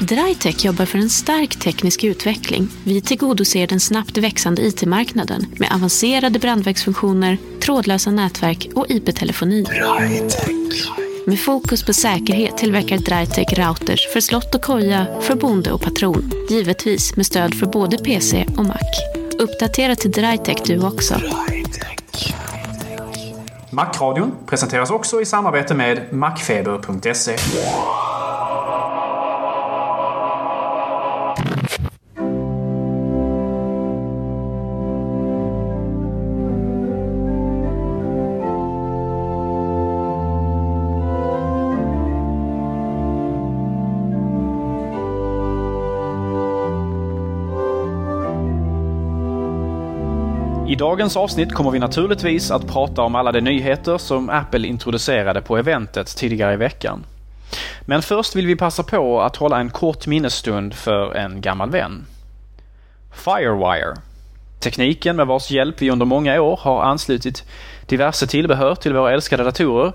Drytech jobbar för en stark teknisk utveckling. Vi tillgodoser den snabbt växande IT-marknaden med avancerade brandvägsfunktioner, trådlösa nätverk och IP-telefoni. Med fokus på säkerhet tillverkar Drytech routers för slott och koja, för bonde och patron. Givetvis med stöd för både PC och Mac. Uppdatera till Drytech du också. Macradion presenteras också i samarbete med macfeber.se. I dagens avsnitt kommer vi naturligtvis att prata om alla de nyheter som Apple introducerade på eventet tidigare i veckan. Men först vill vi passa på att hålla en kort minnesstund för en gammal vän. Firewire. Tekniken med vars hjälp vi under många år har anslutit diverse tillbehör till våra älskade datorer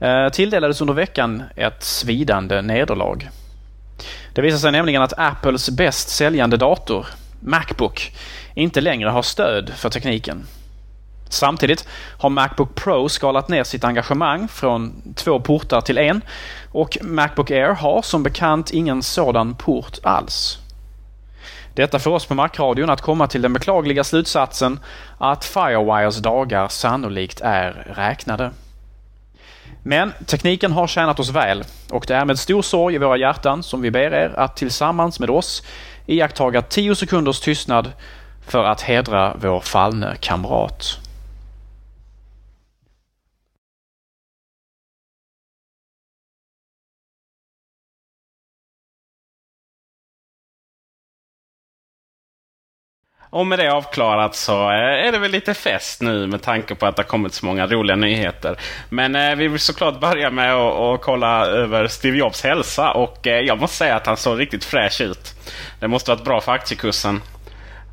eh, tilldelades under veckan ett svidande nederlag. Det visar sig nämligen att Apples bäst säljande dator, Macbook, inte längre har stöd för tekniken. Samtidigt har Macbook Pro skalat ner sitt engagemang från två portar till en och Macbook Air har som bekant ingen sådan port alls. Detta får oss på Macradion att komma till den beklagliga slutsatsen att Firewires dagar sannolikt är räknade. Men tekniken har tjänat oss väl och det är med stor sorg i våra hjärtan som vi ber er att tillsammans med oss iakttaga 10 sekunders tystnad för att hedra vår fallne kamrat. Och med det avklarat så eh, är det väl lite fest nu med tanke på att det har kommit så många roliga nyheter. Men eh, vi vill såklart börja med att, kolla över Steve Jobs hälsa och eh, jag måste säga att han såg riktigt fräsch ut. Det måste varit bra för aktiekursen.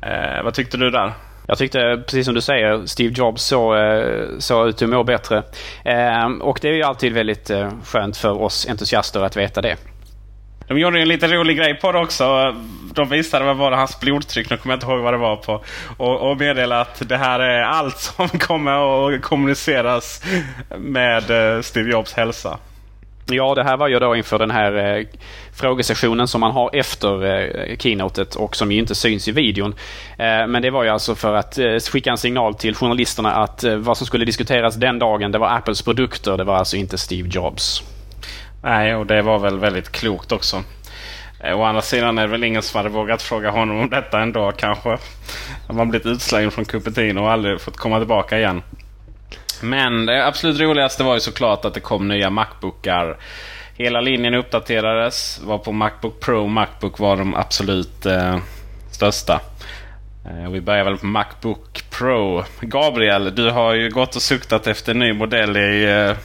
Eh, vad tyckte du där? Jag tyckte, precis som du säger, Steve Jobs såg så ut att må bättre. Eh, och det är ju alltid väldigt eh, skönt för oss entusiaster att veta det. De gjorde en lite rolig grej på det också. De visade vad var hans blodtryck, nu kommer jag inte ihåg vad det var på. Och, och meddelade att det här är allt som kommer att kommuniceras med eh, Steve Jobs hälsa. Ja, det här var ju då inför den här eh, frågesessionen som man har efter eh, keynotet och som ju inte syns i videon. Eh, men det var ju alltså för att eh, skicka en signal till journalisterna att eh, vad som skulle diskuteras den dagen det var Apples produkter, det var alltså inte Steve Jobs. Nej, och det var väl väldigt klokt också. Eh, Å andra sidan är det väl ingen som hade vågat fråga honom om detta ändå kanske. Han har blivit utslängd från Cupertino och aldrig fått komma tillbaka igen. Men det absolut roligaste var ju såklart att det kom nya Macbookar. Hela linjen uppdaterades. Var på Macbook Pro och Macbook var de absolut eh, största. Eh, vi börjar väl på Macbook Pro. Gabriel, du har ju gått och suktat efter en ny modell i... Eh,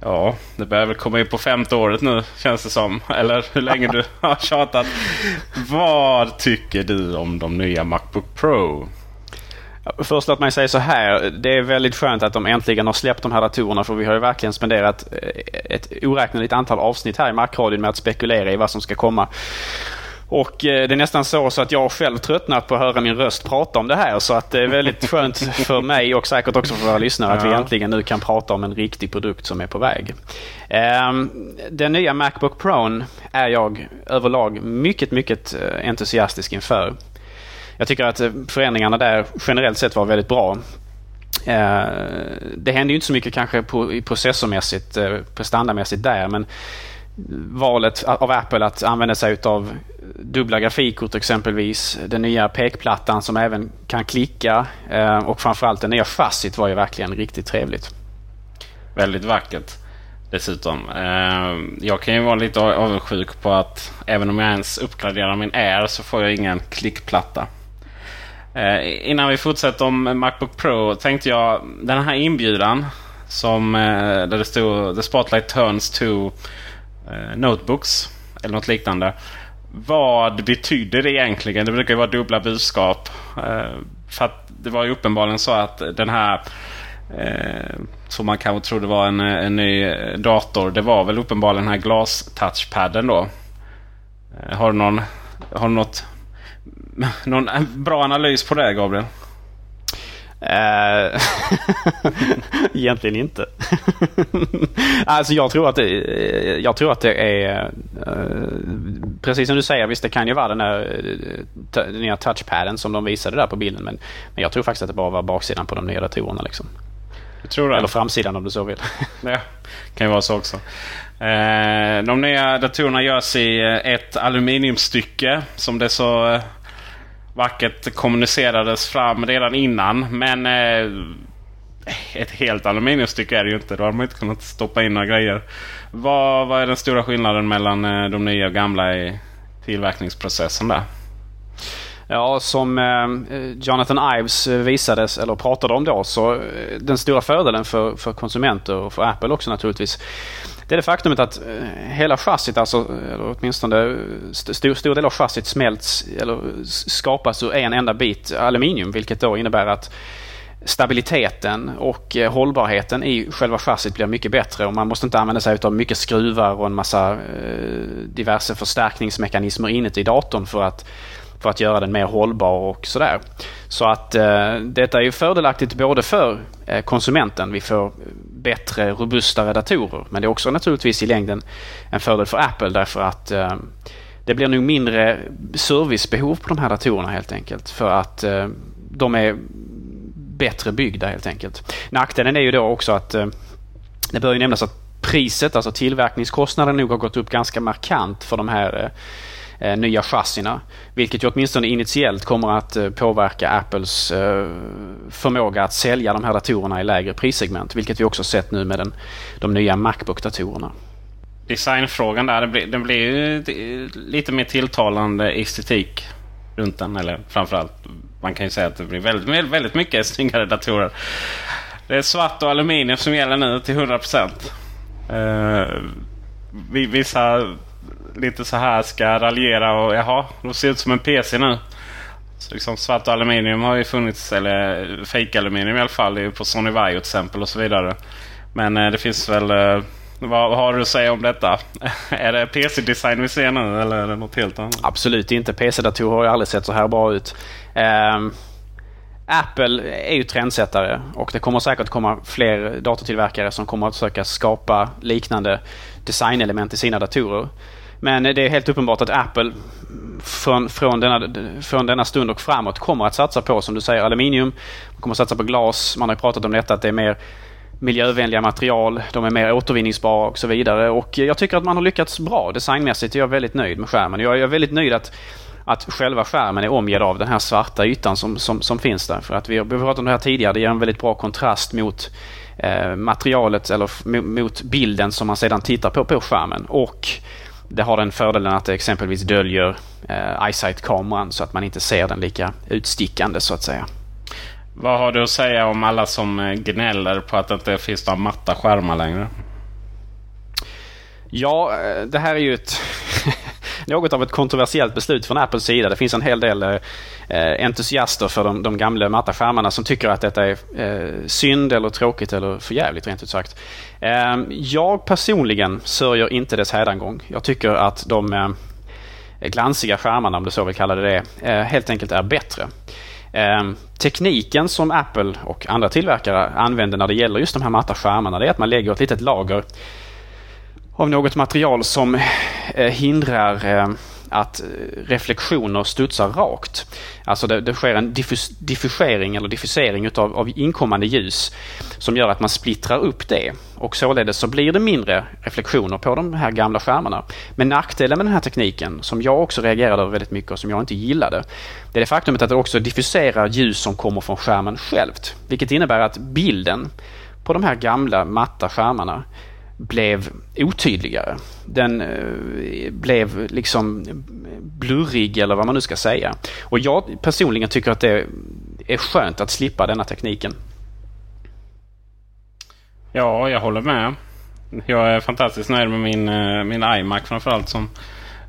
ja, det börjar väl komma in på femte året nu känns det som. Eller hur länge du har tjatat. Vad tycker du om de nya Macbook Pro? Först låt mig säga så här. Det är väldigt skönt att de äntligen har släppt de här datorerna för vi har ju verkligen spenderat eh, ett oräkneligt antal avsnitt här i Macradion med att spekulera i vad som ska komma. Och eh, det är nästan så, så att jag själv tröttnat på att höra min röst prata om det här. Så att det är väldigt skönt för mig och säkert också för våra lyssnare att vi äntligen nu kan prata om en riktig produkt som är på väg. Ehm, den nya Macbook Pro är jag överlag mycket, mycket eh, entusiastisk inför. Jag tycker att eh, förändringarna där generellt sett var väldigt bra. Eh, det hände ju inte så mycket kanske processormässigt, eh, prestandamässigt där men valet av Apple att använda sig av dubbla grafikkort exempelvis. Den nya pekplattan som även kan klicka och framförallt det nya chassit var ju verkligen riktigt trevligt. Väldigt vackert dessutom. Jag kan ju vara lite avundsjuk på att även om jag ens uppgraderar min Air så får jag ingen klickplatta. Eh, innan vi fortsätter om Macbook Pro tänkte jag den här inbjudan som eh, där det stod The Spotlight Turns to eh, Notebooks eller något liknande. Vad betyder det egentligen? Det brukar ju vara dubbla budskap. Eh, för att det var ju uppenbarligen så att den här eh, som man kanske trodde var en, en ny dator. Det var väl uppenbarligen den här glas-touchpadden då. Eh, har du någon, har du något, någon bra analys på det Gabriel? Uh, egentligen inte. alltså jag tror att det, jag tror att det är uh, precis som du säger. Visst det kan ju vara den här den nya touchpaden som de visade där på bilden. Men, men jag tror faktiskt att det bara var baksidan på de nya datorerna. Liksom. tror det? Eller framsidan om du så vill. ja, kan ju vara så också. De nya datorerna görs i ett aluminiumstycke som det så vackert kommunicerades fram redan innan. Men eh, ett helt aluminiumstycke är det ju inte. Då har man inte kunnat stoppa in några grejer. Vad, vad är den stora skillnaden mellan eh, de nya och gamla i tillverkningsprocessen där? Ja, som eh, Jonathan Ives visades, eller pratade om då, så eh, den stora fördelen för, för konsumenter och för Apple också naturligtvis det är det faktumet att eh, hela chassit, alltså, eller åtminstone eh, stor, stor del av chassit smälts eller skapas ur en enda bit aluminium vilket då innebär att stabiliteten och eh, hållbarheten i själva chassit blir mycket bättre och man måste inte använda sig av mycket skruvar och en massa eh, diverse förstärkningsmekanismer inuti datorn för att för att göra den mer hållbar och sådär. Så att eh, detta är ju fördelaktigt både för eh, konsumenten. Vi får bättre, robustare datorer. Men det är också naturligtvis i längden en fördel för Apple därför att eh, det blir nog mindre servicebehov på de här datorerna helt enkelt. För att eh, de är bättre byggda helt enkelt. Nackdelen är ju då också att eh, det bör ju nämnas att priset, alltså tillverkningskostnaden nog har gått upp ganska markant för de här eh, Eh, nya chassina. Vilket ju åtminstone initiellt kommer att eh, påverka Apples eh, förmåga att sälja de här datorerna i lägre prissegment. Vilket vi också sett nu med den, de nya Macbook-datorerna. Designfrågan där, den blir, den blir ju lite mer tilltalande estetik runt den. Eller framförallt, man kan ju säga att det blir väldigt, väldigt mycket snyggare datorer. Det är svart och aluminium som gäller nu till 100%. Eh, vissa lite så här ska raljera och jaha, de ser ut som en PC nu. Så liksom svart aluminium har ju funnits, eller fake aluminium i alla fall, på Sony Vaio till exempel och så vidare. Men eh, det finns väl... Eh, vad har du att säga om detta? är det PC-design vi ser nu eller är det något helt annat? Absolut inte. PC-datorer har ju aldrig sett så här bra ut. Um, Apple är ju trendsättare och det kommer säkert komma fler datortillverkare som kommer att försöka skapa liknande designelement i sina datorer. Men det är helt uppenbart att Apple från, från, denna, från denna stund och framåt kommer att satsa på, som du säger, aluminium. Man kommer att satsa på glas. Man har pratat om detta att det är mer miljövänliga material, de är mer återvinningsbara och så vidare. Och jag tycker att man har lyckats bra designmässigt. Jag är väldigt nöjd med skärmen. Jag är väldigt nöjd att, att själva skärmen är omgedd av den här svarta ytan som, som, som finns där. För att vi har pratat om det här tidigare. Det ger en väldigt bra kontrast mot eh, materialet eller mot bilden som man sedan tittar på på skärmen. Och det har den fördelen att det exempelvis döljer eh, eyesight-kameran så att man inte ser den lika utstickande så att säga. Vad har du att säga om alla som eh, gnäller på att det inte finns några matta skärmar längre? Ja, eh, det här är ju ett något av ett kontroversiellt beslut från Apples sida. Det finns en hel del eh, eh, entusiaster för de, de gamla matta skärmarna som tycker att detta är eh, synd eller tråkigt eller förjävligt rent ut sagt. Eh, jag personligen sörjer inte dess hädangång. Jag tycker att de eh, glansiga skärmarna, om du så vill kalla det det, eh, helt enkelt är bättre. Tekniken som Apple och andra tillverkare använder när det gäller just de här matta skärmarna det är att man lägger ett litet lager av något material som eh, hindrar eh, att eh, reflektioner studsar rakt. Alltså det, det sker en diffus, diffusering eller diffusering utav, av inkommande ljus som gör att man splittrar upp det. Och således så blir det mindre reflektioner på de här gamla skärmarna. Men nackdelen med den här tekniken, som jag också reagerade över väldigt mycket och som jag inte gillade, det är det faktumet att det också diffuserar ljus som kommer från skärmen självt. Vilket innebär att bilden på de här gamla matta skärmarna blev otydligare. Den eh, blev liksom blurrig eller vad man nu ska säga. Och jag personligen tycker att det är skönt att slippa denna tekniken. Ja, jag håller med. Jag är fantastiskt nöjd med min, eh, min iMac framförallt som,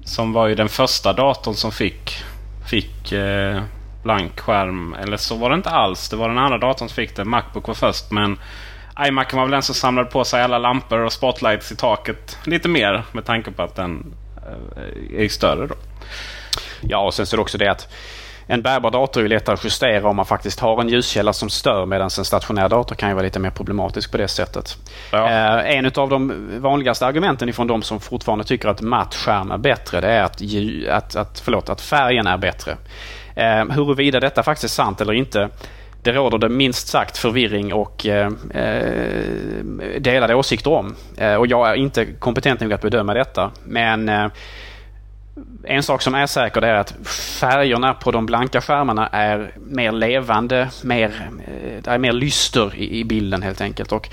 som var ju den första datorn som fick, fick eh, blank skärm. Eller så var det inte alls. Det var den andra datorn som fick det. Macbook var först men iMacen var väl den som samlade på sig alla lampor och spotlights i taket lite mer med tanke på att den eh, är större. Då. Ja, och sen så är det också det att en bärbar dator är lättare att justera om man faktiskt har en ljuskälla som stör medan en stationär dator kan ju vara lite mer problematisk på det sättet. Ja. Eh, en av de vanligaste argumenten ifrån de som fortfarande tycker att matt skärm är bättre det är att, att, att, förlåt, att färgen är bättre. Eh, huruvida detta faktiskt är sant eller inte det råder det minst sagt förvirring och eh, eh, delade åsikter om. Eh, och jag är inte kompetent nog att bedöma detta. Men eh, en sak som är säker är att färgerna på de blanka skärmarna är mer levande, mer, eh, det är mer lyster i, bilden helt enkelt. Och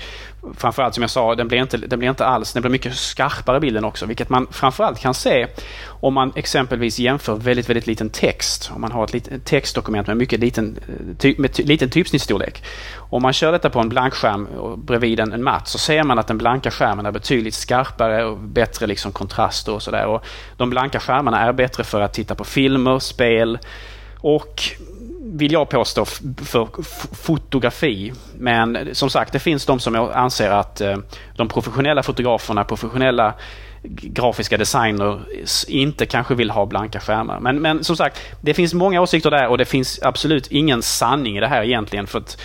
framförallt som jag sa, den blir, inte, den blir inte alls, den blir mycket skarpare bilden också. Vilket man framförallt kan se om man exempelvis jämför väldigt, väldigt liten text. Om man har ett litet textdokument med mycket liten, ty, med ty, liten typsnittsstorlek. Om man kör detta på en blank skärm bredvid en, en matt så ser man att den blanka skärmen är betydligt skarpare och bättre liksom kontraster och sådär. De blanka skärmarna är bättre för att titta på filmer, spel och vill jag påstå, för fotografi. Men som sagt, det finns de som anser att eh, de professionella fotograferna, professionella grafiska designers inte kanske vill ha blanka skärmar. Men, men som sagt, det finns många åsikter där och det finns absolut ingen sanning i det här egentligen. För att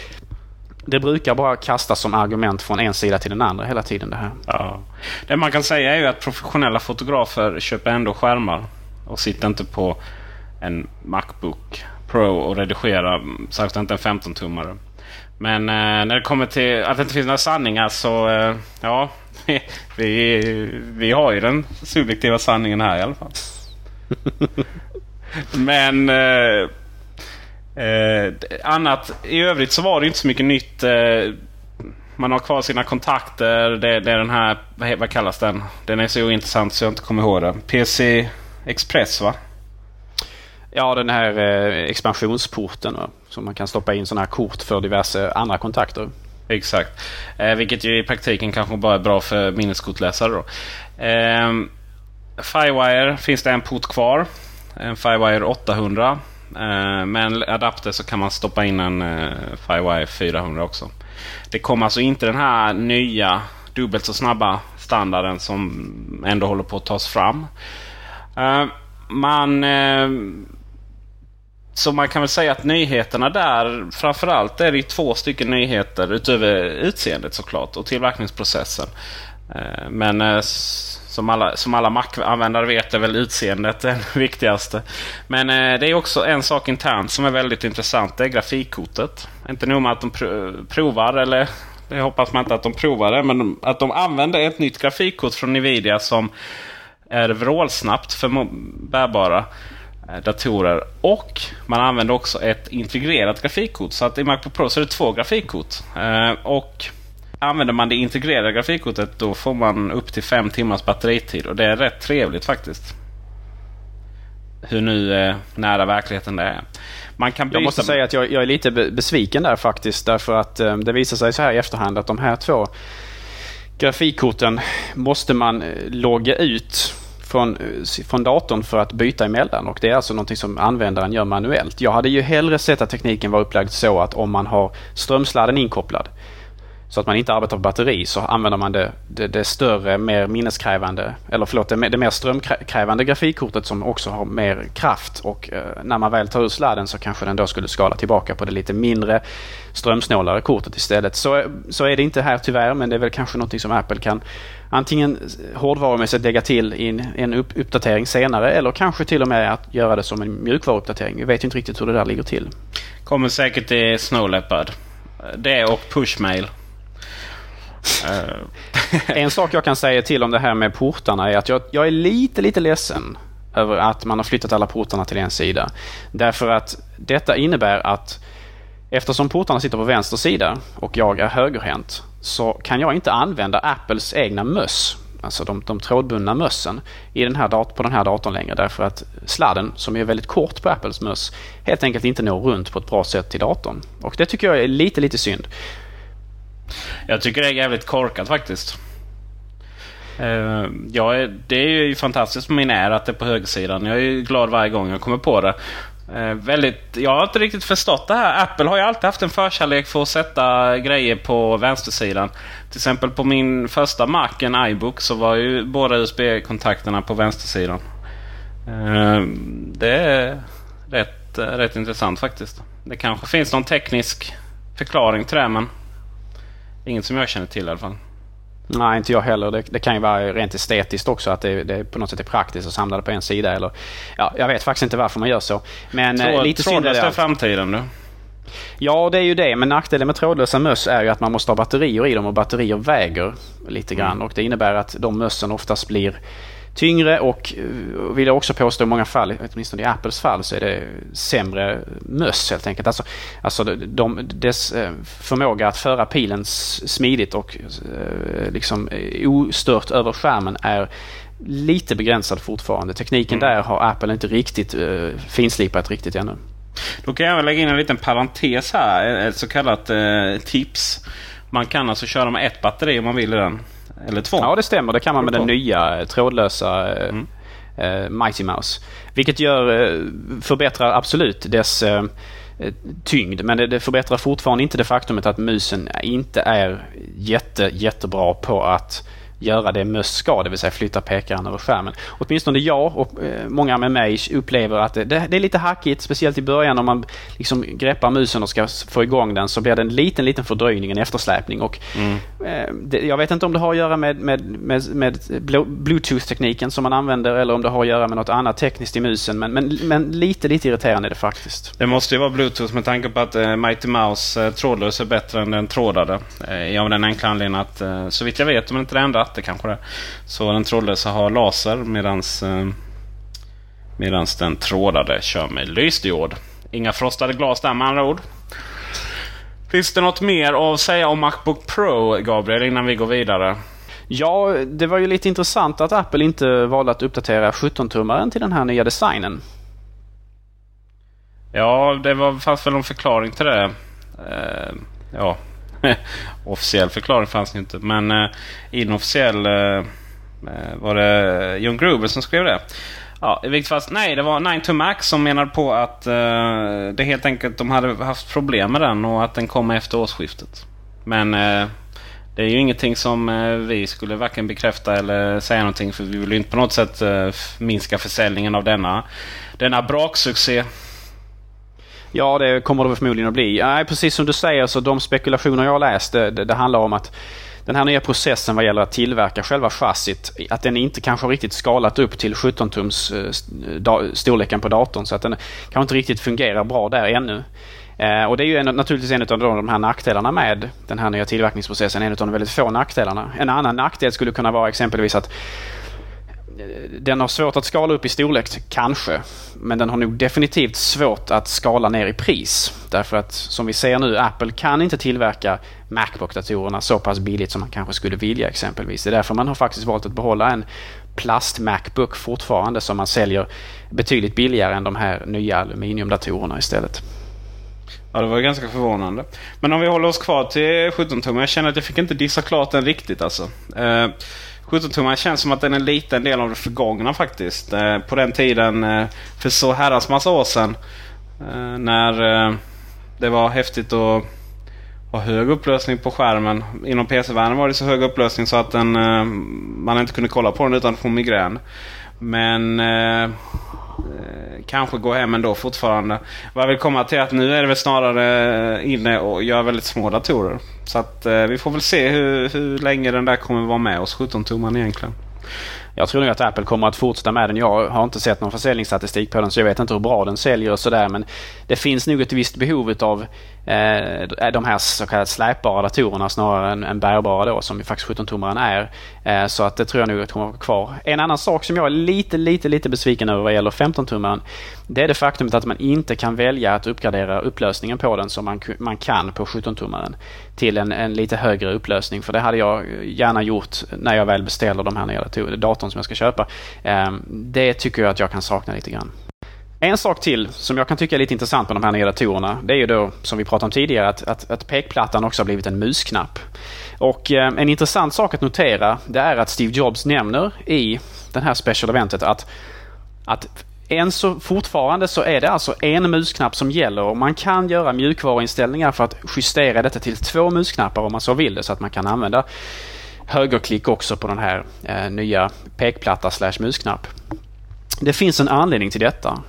det brukar bara kastas som argument från en sida till den andra hela tiden. Det här. Ja. Det man kan säga är ju att professionella fotografer köper ändå skärmar och sitter inte på en Macbook Pro och redigera, särskilt inte en 15-tummare. Men eh, när det kommer till att det inte finns några sanningar så eh, ja, vi, vi har ju den subjektiva sanningen här i alla fall. Men eh, eh, annat i övrigt så var det inte så mycket nytt. Eh, man har kvar sina kontakter. Det, det, är den här, vad kallas den? Den är så ointressant så jag inte kommer ihåg den. PC Express va? Ja, den här eh, expansionsporten va? som man kan stoppa in sådana här kort för diverse andra kontakter. Exakt. Eh, vilket ju i praktiken kanske bara är bra för minneskortläsare. Då. Eh, Firewire finns det en port kvar. En Firewire 800. Eh, med en adapter så kan man stoppa in en eh, Firewire 400 också. Det kommer alltså inte den här nya dubbelt så snabba standarden som ändå håller på att tas fram. Eh, man eh, så man kan väl säga att nyheterna där, framförallt är det två stycken nyheter utöver utseendet såklart och tillverkningsprocessen. Eh, men eh, som alla, som alla Mac-användare vet är väl utseendet det viktigaste. Men eh, det är också en sak internt som är väldigt intressant. Det är grafikkortet. Inte nog med att de provar, eller det hoppas man inte att de provar det, men att de använder ett nytt grafikkort från Nvidia som är vrålsnabbt för bärbara. Eh, datorer. Och man använder också ett integrerat grafikkort. Så att i Macbook Pro så är det två grafikkort. Eh, och använder man det integrerade grafikkortet då får man upp till fem timmars batteritid. Och det är rätt trevligt faktiskt. Hur nu eh, nära verkligheten det är. Man kan jag måste säga att jag, jag, är lite besviken där faktiskt. Därför att det visar sig så här i efterhand att de här två grafikkorten måste man logga ut från, från datorn för att byta emellan och det är alltså någonting som användaren gör manuellt. Jag hade ju hellre sett att tekniken var upplagd så att om man har strömsladden inkopplad så att man inte arbetar på batteri så använder man det, det, det större, mer minneskrävande, eller förlåt, det, det mer strömkrävande grafikkortet som också har mer kraft och eh, när man väl tar ur sladden så kanske den då skulle skala tillbaka på det lite mindre strömsnålare kortet istället. Så, så är det inte här tyvärr men det är väl kanske någonting som Apple kan antingen hårdvarumässigt lägga till i en, en upp, uppdatering senare eller kanske till och med att göra det som en mjukvaruuppdatering. Vi vet inte riktigt hur det där ligger till. Kommer säkert i Snow Leopard. Det och Pushmail. Eh, en sak jag kan säga till om det här med portarna är att jag, jag är lite, lite ledsen över att man har flyttat alla portarna till en sida. Därför att detta innebär att eftersom portarna sitter på vänster sida och jag är högerhänt så kan jag inte använda Apples egna möss, alltså de, de trådbundna mössen, i den här dat- på den här datorn längre därför att sladden, som är väldigt kort på Apples möss, helt enkelt inte når runt på ett bra sätt till datorn. Och det tycker jag är lite, lite synd. Jag tycker det är jävligt korkat faktiskt. Eh, uh, ja, det är ju fantastiskt med min är att det är på högersidan. Jag är ju glad varje gång jag kommer på det. Uh, väldigt, jag har inte riktigt förstått det här. Apple har ju alltid haft en förkärlek för att sätta grejer på vänstersidan. Till exempel på min första Mac, en iBook, så var ju båda USB-kontakterna på vänstersidan. Uh, det är rätt, rätt intressant faktiskt. Det kanske finns någon teknisk förklaring till det men Inget som jag känner till i alla fall. Nej, inte jag heller. Det, det kan ju vara rent estetiskt också att det, det på något sätt är praktiskt att samla det på en sida. Eller, ja, jag vet faktiskt inte varför man gör så. Men Tråd, lite synd är det. framtiden du? Ja, det är ju det. Men nackdelen med trådlösa möss är ju att man måste ha batterier i dem och batterier väger lite grann. Mm. Och det innebär att de mössen oftast blir tyngre och eh, vill jag också påstå i många fall, åtminstone i Apples fall, så är det sämre möss helt enkelt. Alltså, alltså de, dess eh, förmåga att föra pilen smidigt och eh, liksom ostört över skärmen är lite begränsad fortfarande. Tekniken mm. där har Apple inte riktigt finslipat riktigt ännu. Då kan jag lägga in en liten parentes här, ett så kallat eh, tips. Man kan alltså köra med ett batteri om man vill i den. Eller två? Ja, det stämmer. Det kan man med den nya eh, trådlösa eh, mm. uh, Mighty Mouse. Vilket gör, uh, förbättrar absolut dess uh, tyngd. Men det, det, förbättrar fortfarande inte det faktumet att musen inte är jätte, jättebra på att göra det möss ska, det vill säga flytta pekaren över skärmen. Åtminstone jag och eh, många med mig upplever att det, det, är lite hackigt, speciellt i början om man liksom greppar musen och ska få igång den så blir det en liten, liten fördröjning, en eftersläpning. Och, mm. eh, det, jag vet inte om det har att göra med, med, med, med bluetooth-tekniken som man använder eller om det har att göra med något annat tekniskt i musen. Men, men, men lite, lite irriterande är det faktiskt. Det måste ju vara bluetooth med tanke på att eh, Mighty Mouse eh, trådlös är bättre än den trådade. Eh, av den enkla anledningen att eh, så vitt jag vet, om inte det ändrat ratter kanske det. Så den trådlösa har laser medans, eh, medans den trådade kör med lysdiod. Inga frostade glas där med andra ord. Finns det något mer att säga om Macbook Pro, Gabriel, innan vi går vidare? Ja, det var ju lite intressant att Apple inte valde att uppdatera 17-tummaren till den här nya designen. Ja, det var, fanns väl någon förklaring till det. Uh, ja, officiell förklaring fanns det inte. Men eh, inofficiell eh, eh var det John Gruber som skrev det. Ja, i vilket fall, nej, det var 9 to Max som menade på att eh, det helt enkelt de hade haft problem med den och att den kom efter årsskiftet. Men eh, det är ju ingenting som eh, vi skulle varken bekräfta eller säga någonting för vi vill ju inte på något sätt eh, minska försäljningen av denna, denna braksuccé. Ja, det kommer det förmodligen att bli. Nej, precis som du säger så de spekulationer jag läst det, det, det handlar om att den här nya processen vad gäller att tillverka själva chassit, att den inte kanske riktigt skalat upp till 17 tums eh, storleken på datorn så att den kanske inte riktigt fungerar bra där ännu. Eh, och det är ju en, naturligtvis en av de här nackdelarna med den här nya tillverkningsprocessen, en av de väldigt få nackdelarna. En annan nackdel skulle kunna vara exempelvis att den har svårt att skala upp i storlek, kanske. Men den har nog definitivt svårt att skala ner i pris. Därför att som vi ser nu, Apple kan inte tillverka Macbook-datorerna så pass billigt som man kanske skulle vilja exempelvis. Det är därför man har faktiskt valt att behålla en plast-Macbook fortfarande som man säljer betydligt billigare än de här nya aluminiumdatorerna istället. Ja, det var ganska förvånande. Men om vi håller oss kvar till 17 tum. Jag känner att jag fick inte dissa klart den riktigt alltså. Eh, 17-tummaren känns som att den är en liten del av det förgångna faktiskt. Eh, på den tiden, eh, för så herrans massa år sedan. Eh, när eh, det var häftigt att, ha hög upplösning på skärmen. Inom PC-världen var det så hög upplösning så att den, eh, man inte kunde kolla på den utan att få migrän. Men eh, Eh, kanske gå hem ändå fortfarande. Vad jag vill komma till är att nu är det väl snarare eh, inne och gör väldigt små datorer. Så att eh, vi får väl se hur, hur länge den där kommer vara med oss, 17-tumman egentligen. Jag tror nog att Apple kommer att fortsätta med den. Jag har inte sett någon försäljningsstatistik på den så jag vet inte hur bra den säljer och sådär. Men det finns nog ett visst behov av eh, de här så kallade släpbara datorerna snarare än, än bärbara då som ju faktiskt 17-tummaren är. Eh, så att det tror jag nog att kommer att vara kvar. En annan sak som jag är lite, lite, lite besviken över vad gäller 15-tummaren. Det är det faktumet att man inte kan välja att uppgradera upplösningen på den som man, man kan på 17-tummaren till en, en lite högre upplösning. För det hade jag gärna gjort när jag väl beställer de här nya datorn som jag ska köpa. Ehm, det tycker jag att jag kan sakna lite grann. En sak till som jag kan tycka är lite intressant med de här nya datorerna. Det är ju då, som vi pratade om tidigare, att, att, att pekplattan också har blivit en musknapp. Och eh, en intressant sak att notera, det är att Steve Jobs nämner i det här special eventet att, att än så fortfarande så är det alltså en musknapp som gäller och man kan göra mjukvaruinställningar för att justera detta till två musknappar om man så vill det så att man kan använda högerklick också på den här eh, nya pekplatta slash musknapp. Det finns en anledning till detta.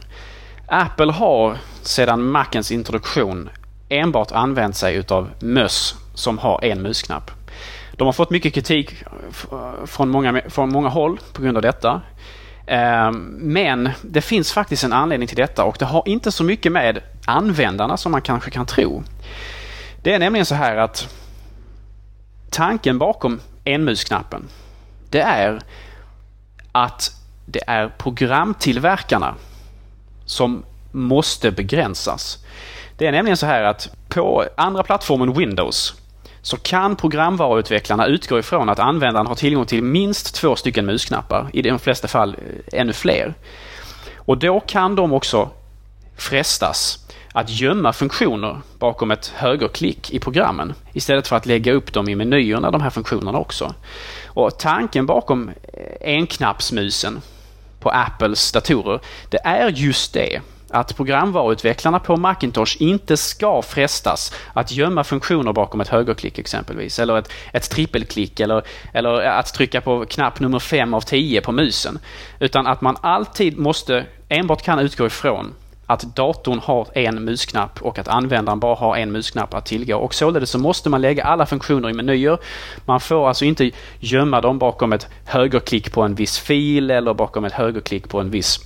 Apple har sedan Macens introduktion enbart använt sig utav möss som har en musknapp. De har fått mycket kritik från många, från många håll på grund av detta. Ehm, men det finns faktiskt en anledning till detta och det har inte så mycket med användarna som man kanske kan tro. Det är nämligen så här att tanken bakom enmusknappen det är att det är programtillverkarna som måste begränsas. Det är nämligen så här att på andra plattformen Windows så kan programvaruutvecklarna utgå ifrån att användaren har tillgång till minst två stycken musknappar, i de flesta fall eh, ännu fler. Och då kan de också frestas att gömma funktioner bakom ett högerklick i programmen istället för att lägga upp dem i menyerna, de här funktionerna också. Och tanken bakom eh, enknappsmusen på Apples datorer, det är just det att programvaruutvecklarna på Macintosh inte ska frestas att gömma funktioner bakom ett högerklick exempelvis, eller ett, ett trippelklick eller, eller att trycka på knapp nummer 5 av 10 på musen. Utan att man alltid måste, enbart kan utgå ifrån att datorn har en musknapp och att användaren bara har en musknapp att tillgå. Och således så måste man lägga alla funktioner i menyer. Man får alltså inte gömma dem bakom ett högerklick på en viss fil eller bakom ett högerklick på en viss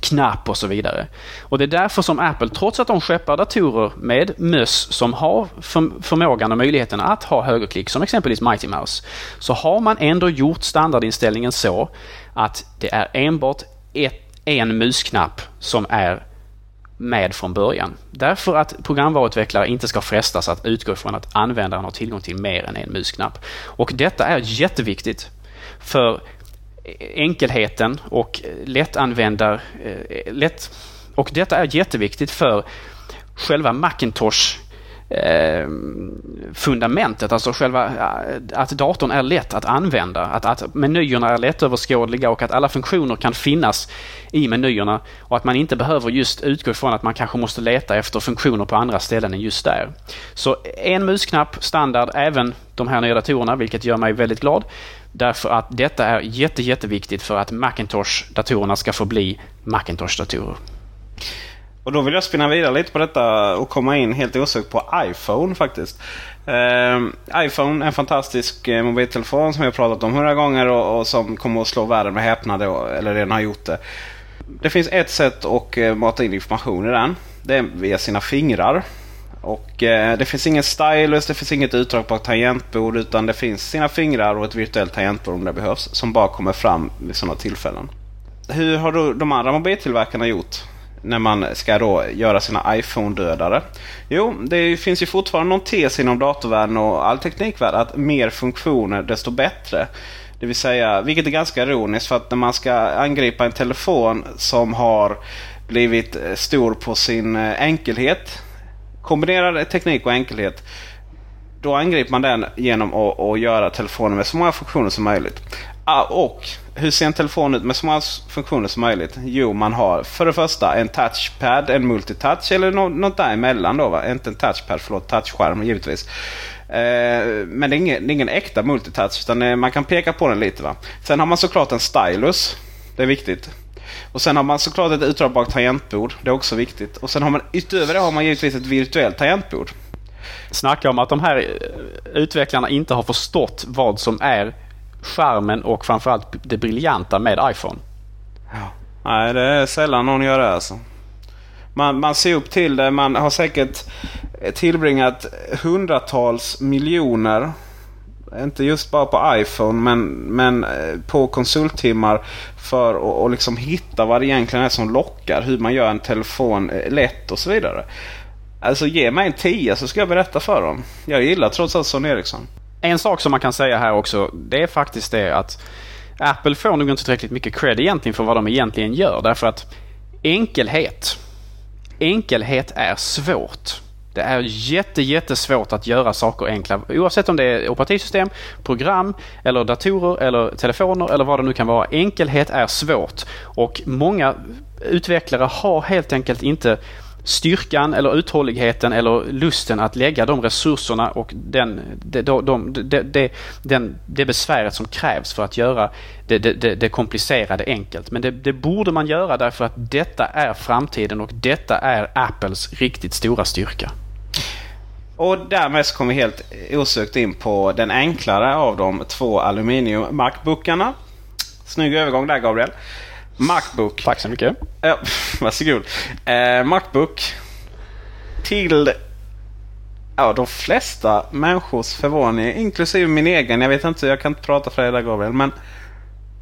knapp och så vidare. Och det är därför som Apple, trots att de skeppar datorer med möss som har förmågan och möjligheten att ha högerklick, som exempelvis Mighty Mouse, så har man ändå gjort standardinställningen så att det är enbart ett, en musknapp som är med från början. Därför att programvaruutvecklare inte ska frestas att utgå ifrån att användaren har tillgång till mer än en musknapp. Och detta är jätteviktigt. För enkelheten och lättanvändar... Eh, lätt, och detta är jätteviktigt för själva Macintosh eh, fundamentet, alltså själva eh, att datorn är lätt att använda, att, att menyerna är lättöverskådliga och att alla funktioner kan finnas i menyerna och att man inte behöver just utgå ifrån att man kanske måste leta efter funktioner på andra ställen än just där. Så en musknapp standard även de här nya datorerna, vilket gör mig väldigt glad. Därför att detta är jätte, jätteviktigt för att Macintosh-datorerna ska få bli Macintosh-datorer. Och då vill jag spinna vidare lite på detta och komma in helt osökt på iPhone faktiskt. Uh, iPhone är en fantastisk uh, mobiltelefon som vi har pratat om hundra gånger och, och, som kommer att slå världen med häpnad, eller redan har gjort det. Det finns ett sätt att uh, mata in information i den. Det är via sina fingrar. Och eh, Det finns ingen stylus, det finns inget utdragbart tangentbord utan det finns sina fingrar och ett virtuellt tangentbord om det behövs. Som bara kommer fram vid sådana tillfällen. Hur har då de andra mobiltillverkarna gjort? När man ska då göra sina iPhone-dödare. Jo, det finns ju fortfarande någon tes inom datorvärlden och all teknikvärld att mer funktioner desto bättre. Det vill säga, vilket är ganska ironiskt för att när man ska angripa en telefon som har blivit eh, stor på sin eh, enkelhet kombinerar teknik och enkelhet. Då angriper man den genom att, att göra telefonen med så många funktioner som möjligt. Ah, och Hur ser en telefon ut med så många funktioner som möjligt? Jo, man har för det första en touchpad, en multitouch eller något däremellan. Då, va? Inte en touchpad, förlåt, touchskärm givetvis. Eh, men det är, ingen, det är ingen äkta multitouch utan eh, man kan peka på den lite. Va? Sen har man såklart en stylus. Det är viktigt. Och sen har man såklart ett utdragbart tangentbord. Det är också viktigt. Och sen har man utöver det har man givetvis ett virtuellt tangentbord. Snacka om att de här eh, utvecklarna inte har förstått vad som är skärmen och framförallt det briljanta med iPhone. Ja. Nej, det är sällan någon gör det alltså. Man, man ser upp till det. Man har säkert tillbringat hundratals miljoner inte just bara på iPhone men, men eh, på konsulttimmar för att och liksom hitta vad det egentligen är som lockar. Hur man gör en telefon eh, lätt och så vidare. Alltså ge mig en tia så ska jag berätta för dem. Jag gillar trots allt Sony Ericsson. En sak som man kan säga här också det är faktiskt det att Apple får nog inte tillräckligt mycket cred egentligen för vad de egentligen gör. Därför att enkelhet. Enkelhet är svårt. Det är jätte, jättesvårt att göra saker enkla oavsett om det är operativsystem, program eller datorer eller telefoner eller vad det nu kan vara. Enkelhet är svårt och många utvecklare har helt enkelt inte styrkan eller uthålligheten eller lusten att lägga de resurserna och den, de, de, de, den, det besväret som krävs för att göra det, det, det komplicerade enkelt. Men det, det, borde man göra därför att detta är framtiden och detta är Apples riktigt stora styrka. Och därmed så kommer vi helt osökt in på den enklare av de två aluminium Macbookarna. Snygg övergång där Gabriel. Macbook. Tack så mycket. Ja, varsågod. Eh, Macbook. Till ja, de flesta människors förvåning, inklusive min egen. Jag vet inte, jag kan inte prata för dig där Gabriel. Men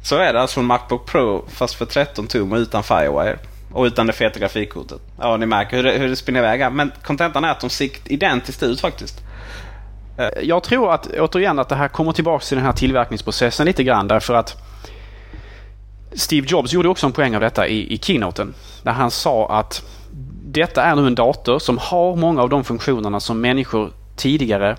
så är det alltså en Macbook Pro fast för 13 tum och utan Firewire. Och utan det feta grafikkortet. Ja, ni märker hur det, hur det spinner iväg Men kontentan är att de ser identiskt ut faktiskt. Eh, jag tror att återigen att det här kommer tillbaka till den här tillverkningsprocessen lite grann därför att Steve Jobs gjorde också en poäng av detta i, i keynoten. Där han sa att detta är nu en dator som har många av de funktionerna som människor tidigare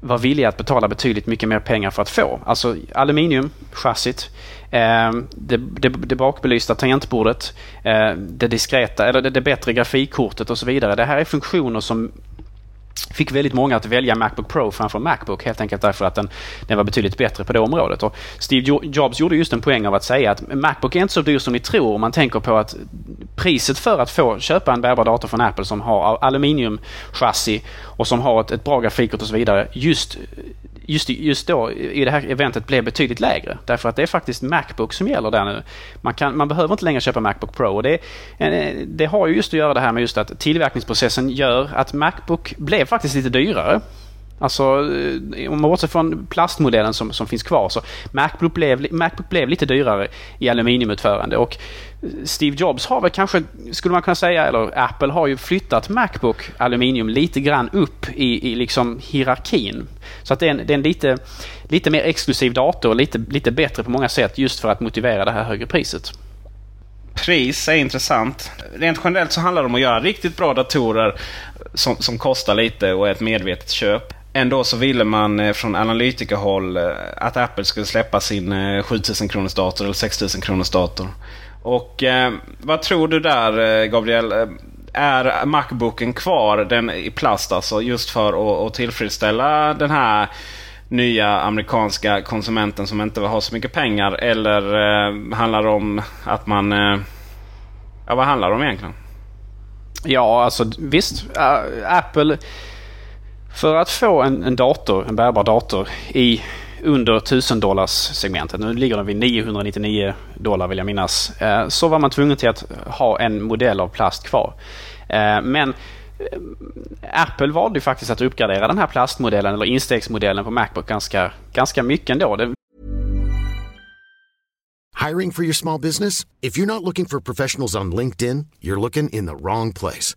var villiga att betala betydligt mycket mer pengar för att få. Alltså aluminiumchassit, eh, det, det, det bakbelysta tangentbordet, eh, det diskreta, eller det, det bättre grafikkortet och så vidare. Det här är funktioner som fick väldigt många att välja Macbook Pro framför Macbook helt enkelt därför att den, den var betydligt bättre på det området. Och Steve Jobs gjorde just en poäng av att säga att Macbook är inte så dyr som ni tror om man tänker på att priset för att få köpa en bärbar dator från Apple som har aluminiumchassi och som har ett, ett bra grafikkort och så vidare just just, just då i det här eventet blev betydligt lägre. Därför att det är faktiskt Macbook som gäller där nu. Man, kan, man behöver inte längre köpa Macbook Pro. Och det, eh, det har ju just att göra det här med just att tillverkningsprocessen gör att Macbook blev faktiskt lite dyrare. Alltså eh, om man bortser från plastmodellen som, som finns kvar så Macbook blev, Macbook blev lite dyrare i aluminiumutförande och Steve Jobs har väl kanske, skulle man kunna säga, eller Apple har ju flyttat Macbook aluminium lite grann upp i, i liksom hierarkin. Så att det är en, det är en lite, lite mer exklusiv dator, lite, lite bättre på många sätt just för att motivera det här högre priset. Pris är intressant. Rent generellt så handlar det om att göra riktigt bra datorer som, som kostar lite och är ett medvetet köp. Ändå så ville man eh, från analytikerhåll eh, att Apple skulle släppa sin eh, 7000 kronors dator eller 6000 kronors dator. Och eh, vad tror du där Gabriel? Är Macbooken kvar den i plast alltså just för att, att tillfredsställa den här nya amerikanska konsumenten som inte har så mycket pengar? Eller eh, handlar det om att man... Eh, ja, vad handlar det om egentligen? Ja, alltså visst. Uh, Apple för att få en, en dator, en bärbar dator i under 1000 dollars segmentet, nu ligger den vid 999 dollar vill jag minnas, eh, så var man tvungen till att ha en modell av plast kvar. Eh, men eh, Apple valde ju faktiskt att uppgradera den här plastmodellen eller instegsmodellen på Macbook ganska, ganska mycket ändå. Hiring for your small business? If you're not looking for professionals on LinkedIn, you're looking in the wrong place.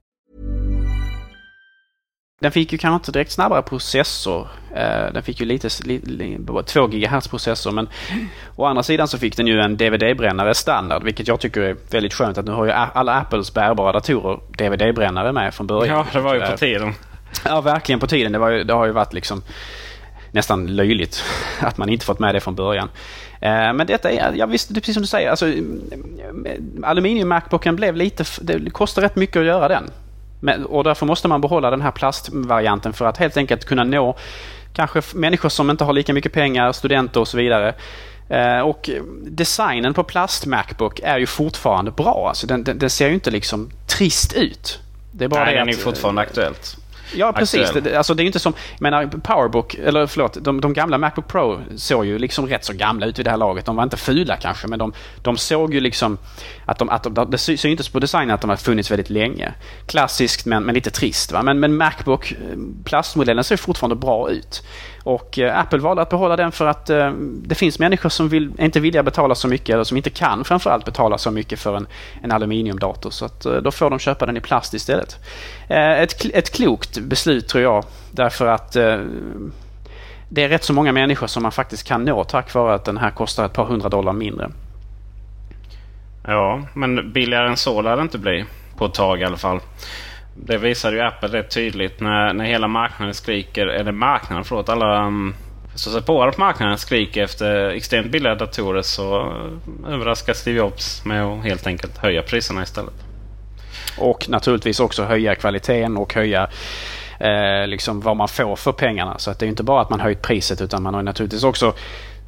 Den fick ju kanske inte direkt snabbare processor. Eh, Den fick ju lite, li, li, 2 GHz processor men å andra sidan så fick den ju en DVD-brännare standard vilket jag tycker är väldigt skönt att nu har ju alla Apples bärbara datorer DVD-brännare med från början. Ja, det var ju på Eh, tiden. Ja, verkligen på tiden. Det, var ju, det har ju varit liksom nästan löjligt att man inte fått med det från början. Eh, Men detta är, ja visst, det är precis som du säger, alltså, mm, aluminium-Macbooken blev lite, det kostar rätt mycket att göra den. Men, och därför måste man behålla den här plastvarianten för att helt enkelt kunna nå kanske människor som inte har lika mycket pengar, studenter och så vidare. Eh, Och designen på plast-Macbook är ju fortfarande bra. Alltså den, den, den ser ju inte liksom trist ut. Det är bara Nej, det den är att, fortfarande aktuellt. Ja, precis. Det, alltså, det är ju inte som... Jag menar, Powerbook, eller förlåt, de, de gamla Macbook Pro såg ju liksom rätt så gamla ut vid det här laget. De var inte fula kanske, men de, de såg ju liksom att de... Att de det sy- syntes på designen att de har funnits väldigt länge. Klassiskt, men, men lite trist. Va? Men, men Macbook, eh, plastmodellen ser fortfarande bra ut. Och eh, Apple valde att behålla den för att eh, det finns människor som vill, inte vilja betala så mycket, eller som inte kan framförallt betala så mycket för en, en aluminiumdator. Så att, eh, då får de köpa den i plast istället. Ett, ett klokt beslut tror jag, därför att det är rätt så många människor som man faktiskt kan nå tack vare att den här kostar ett par hundra dollar mindre. Ja, men billigare än så lär det inte bli. På ett tag i alla fall. Det visar ju Apple rätt tydligt när, när hela marknaden skriker, eller marknaden förlåt, alla mm, um, förståsigpåare på marknaden skriker efter extremt billiga datorer så uh, överraskar Steve Jobs med att helt enkelt höja priserna istället. Och naturligtvis också höja kvaliteten och höja eh, liksom vad man får för pengarna. Så att det är inte bara att man höjt priset utan man har naturligtvis också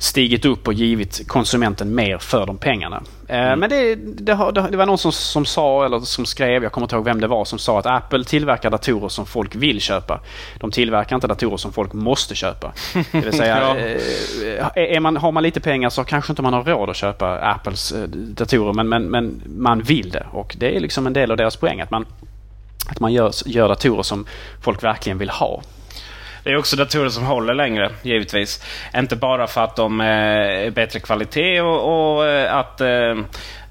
stigit upp och givit konsumenten mer för de pengarna. Eh, Men det, det, det var någon som, som sa, eller som skrev, jag kommer inte ihåg vem det var, som sa att Apple tillverkar datorer som folk vill köpa. De tillverkar inte datorer som folk måste köpa. Det vill säga, Ja. eh, är man, har man lite pengar så kanske inte man har råd att köpa Apples eh, datorer men, men, men man vill det. Och det är liksom en del av deras poäng att man, att man gör, gör datorer som folk verkligen vill ha. Det är också datorer som håller längre, givetvis. Inte bara för att de eh, är bättre kvalitet och, och eh, att eh,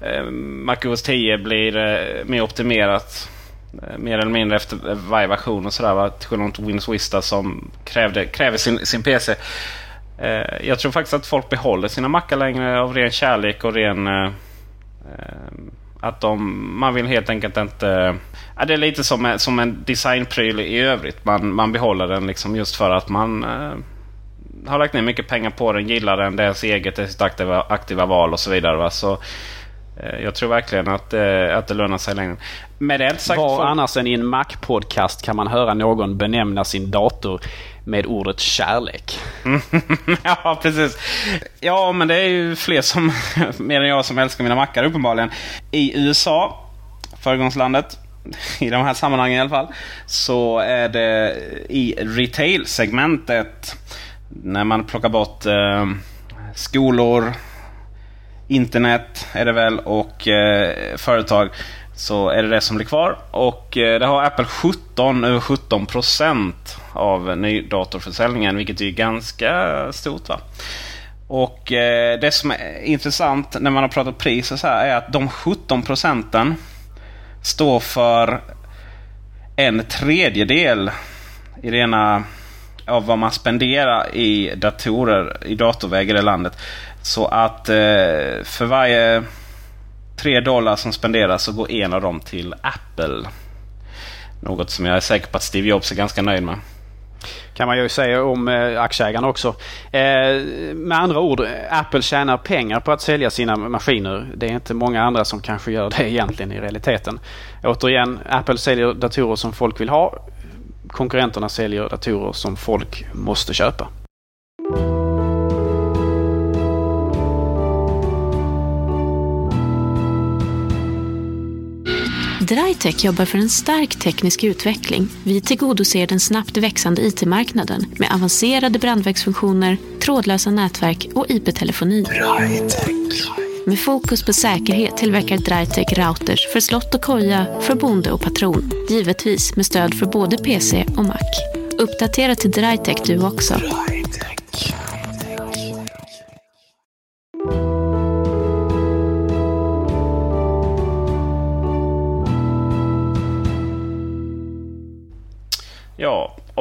eh MacOS 10 blir eh, mer optimerat. Mer eller mindre efter varje version och sådär. Till skillnad mot Windows Vista som krävde, kräver sin, sin PC. Eh, jag tror faktiskt att folk behåller sina mackar längre av ren kärlek och ren... Eh, att de, man vill helt enkelt inte... Ja, det är lite som, en- som en designpryl i övrigt. Man, man behåller den liksom just för att man eh, har lagt ner mycket pengar på den, gillar den, det är ens eget, det är sitt aktiva, aktiva val och så vidare. Va? Så, eh, jag tror verkligen att, eh, att det lönar sig längre. Med det inte sagt... Var folk- annars än i en Mac-podcast kan man höra någon benämna sin dator med ordet kärlek. ja, precis. Ja, men det är ju fler som, mer än jag som älskar mina mackar uppenbarligen. I USA, föregångslandet, i de här sammanhangen i alla fall, så är det i retail-segmentet, när man plockar bort eh, skolor, internet är det väl och eh, företag så är det det som blir kvar. Och eh, det har Apple 17, över 17 procent av nydatorförsäljningen vilket är ganska stort. va Och eh, det som är intressant när man har pratat pris och så här är att de 17 procenten står för en tredjedel i rena av vad man spenderar i datorer i datorväg i det landet. Så att eh, för varje 3 dollar som spenderas så går en av dem till Apple. Något som jag är säker på att Steve Jobs är ganska nöjd med. Kan man ju säga om eh, aktieägarna också. Eh, med andra ord, Apple tjänar pengar på att sälja sina maskiner. Det är inte många andra som kanske gör det egentligen i realiteten. Återigen, Apple säljer datorer som folk vill ha. Konkurrenterna säljer datorer som folk måste köpa. Drytech jobbar för en stark teknisk utveckling. Vi tillgodoser den snabbt växande IT-marknaden med avancerade brandvägsfunktioner, trådlösa nätverk och IP-telefoni. Med fokus på säkerhet tillverkar Drytech routers för slott och koja, för bonde och patron. Givetvis med stöd för både PC och Mac. Uppdatera till Drytech du också.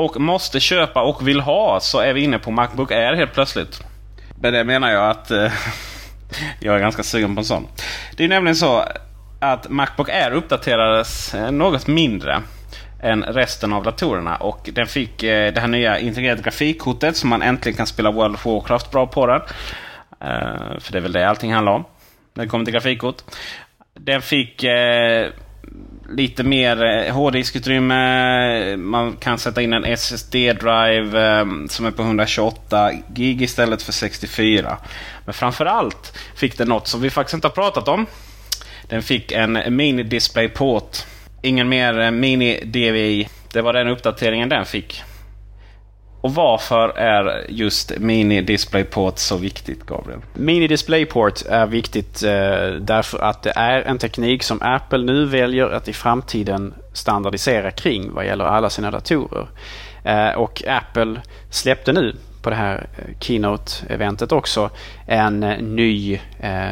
Och måste köpa och vill ha så är vi inne på Macbook Air helt plötsligt. Med det menar jag att eh, jag är ganska sugen på en sån. Det är nämligen så att Macbook Air uppdaterades eh, något mindre än resten av datorerna. Och den fick eh, det här nya integrerade grafikkortet som man äntligen kan spela World of Warcraft bra på den. Eh, för det är väl det allting handlar om när det kommer till grafikkort. Den fick eh, lite mer eh, hårddiskutrymme. Man kan sätta in en SSD-drive eh, som är på 128 gig istället för 64. Men framförallt fick den något som vi faktiskt inte har pratat om. Den fick en Mini Display Port. Ingen mer eh, mini DVI. Det var den uppdateringen den fick. Och varför är just Mini DisplayPort så viktigt, Gabriel? Mini DisplayPort är viktigt eh, därför att det är en teknik som Apple nu väljer att i framtiden standardisera kring vad gäller alla sina datorer. Eh, och Apple släppte nu på det här eh, Keynote-eventet också en eh, ny eh,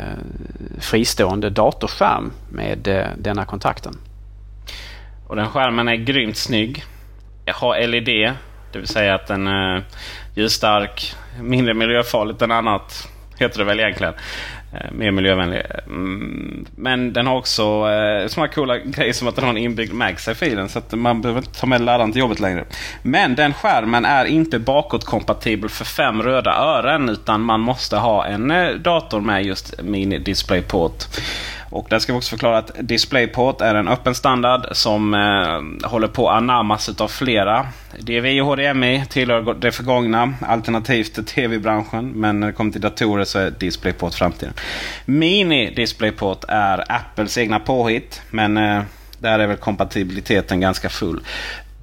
fristående datorskärm med eh, denna kontakten. Och den skärmen är grymt snygg. Jag har LED det vill säga att den är ljusstark, mindre miljöfarligt än annat. Heter det väl egentligen. Eh, mer miljövänlig. Mm, men den har också eh, sådana coola grejer som att den har en inbyggd MagSafe i den. Så att man behöver inte ta med laddaren till jobbet längre. Men den skärmen är inte bakåtkompatibel för fem röda ören. Utan man måste ha en dator med just Mini DisplayPort. Och där ska vi också förklara att DisplayPort är en öppen standard som eh, håller på att anammas av flera. DVI och HDMI tillhör det förgångna, alternativt till tv-branschen. Men när det kommer till datorer så är DisplayPort framtiden. Mini DisplayPort är Apples egna påhitt. Men eh, där är väl kompatibiliteten ganska full.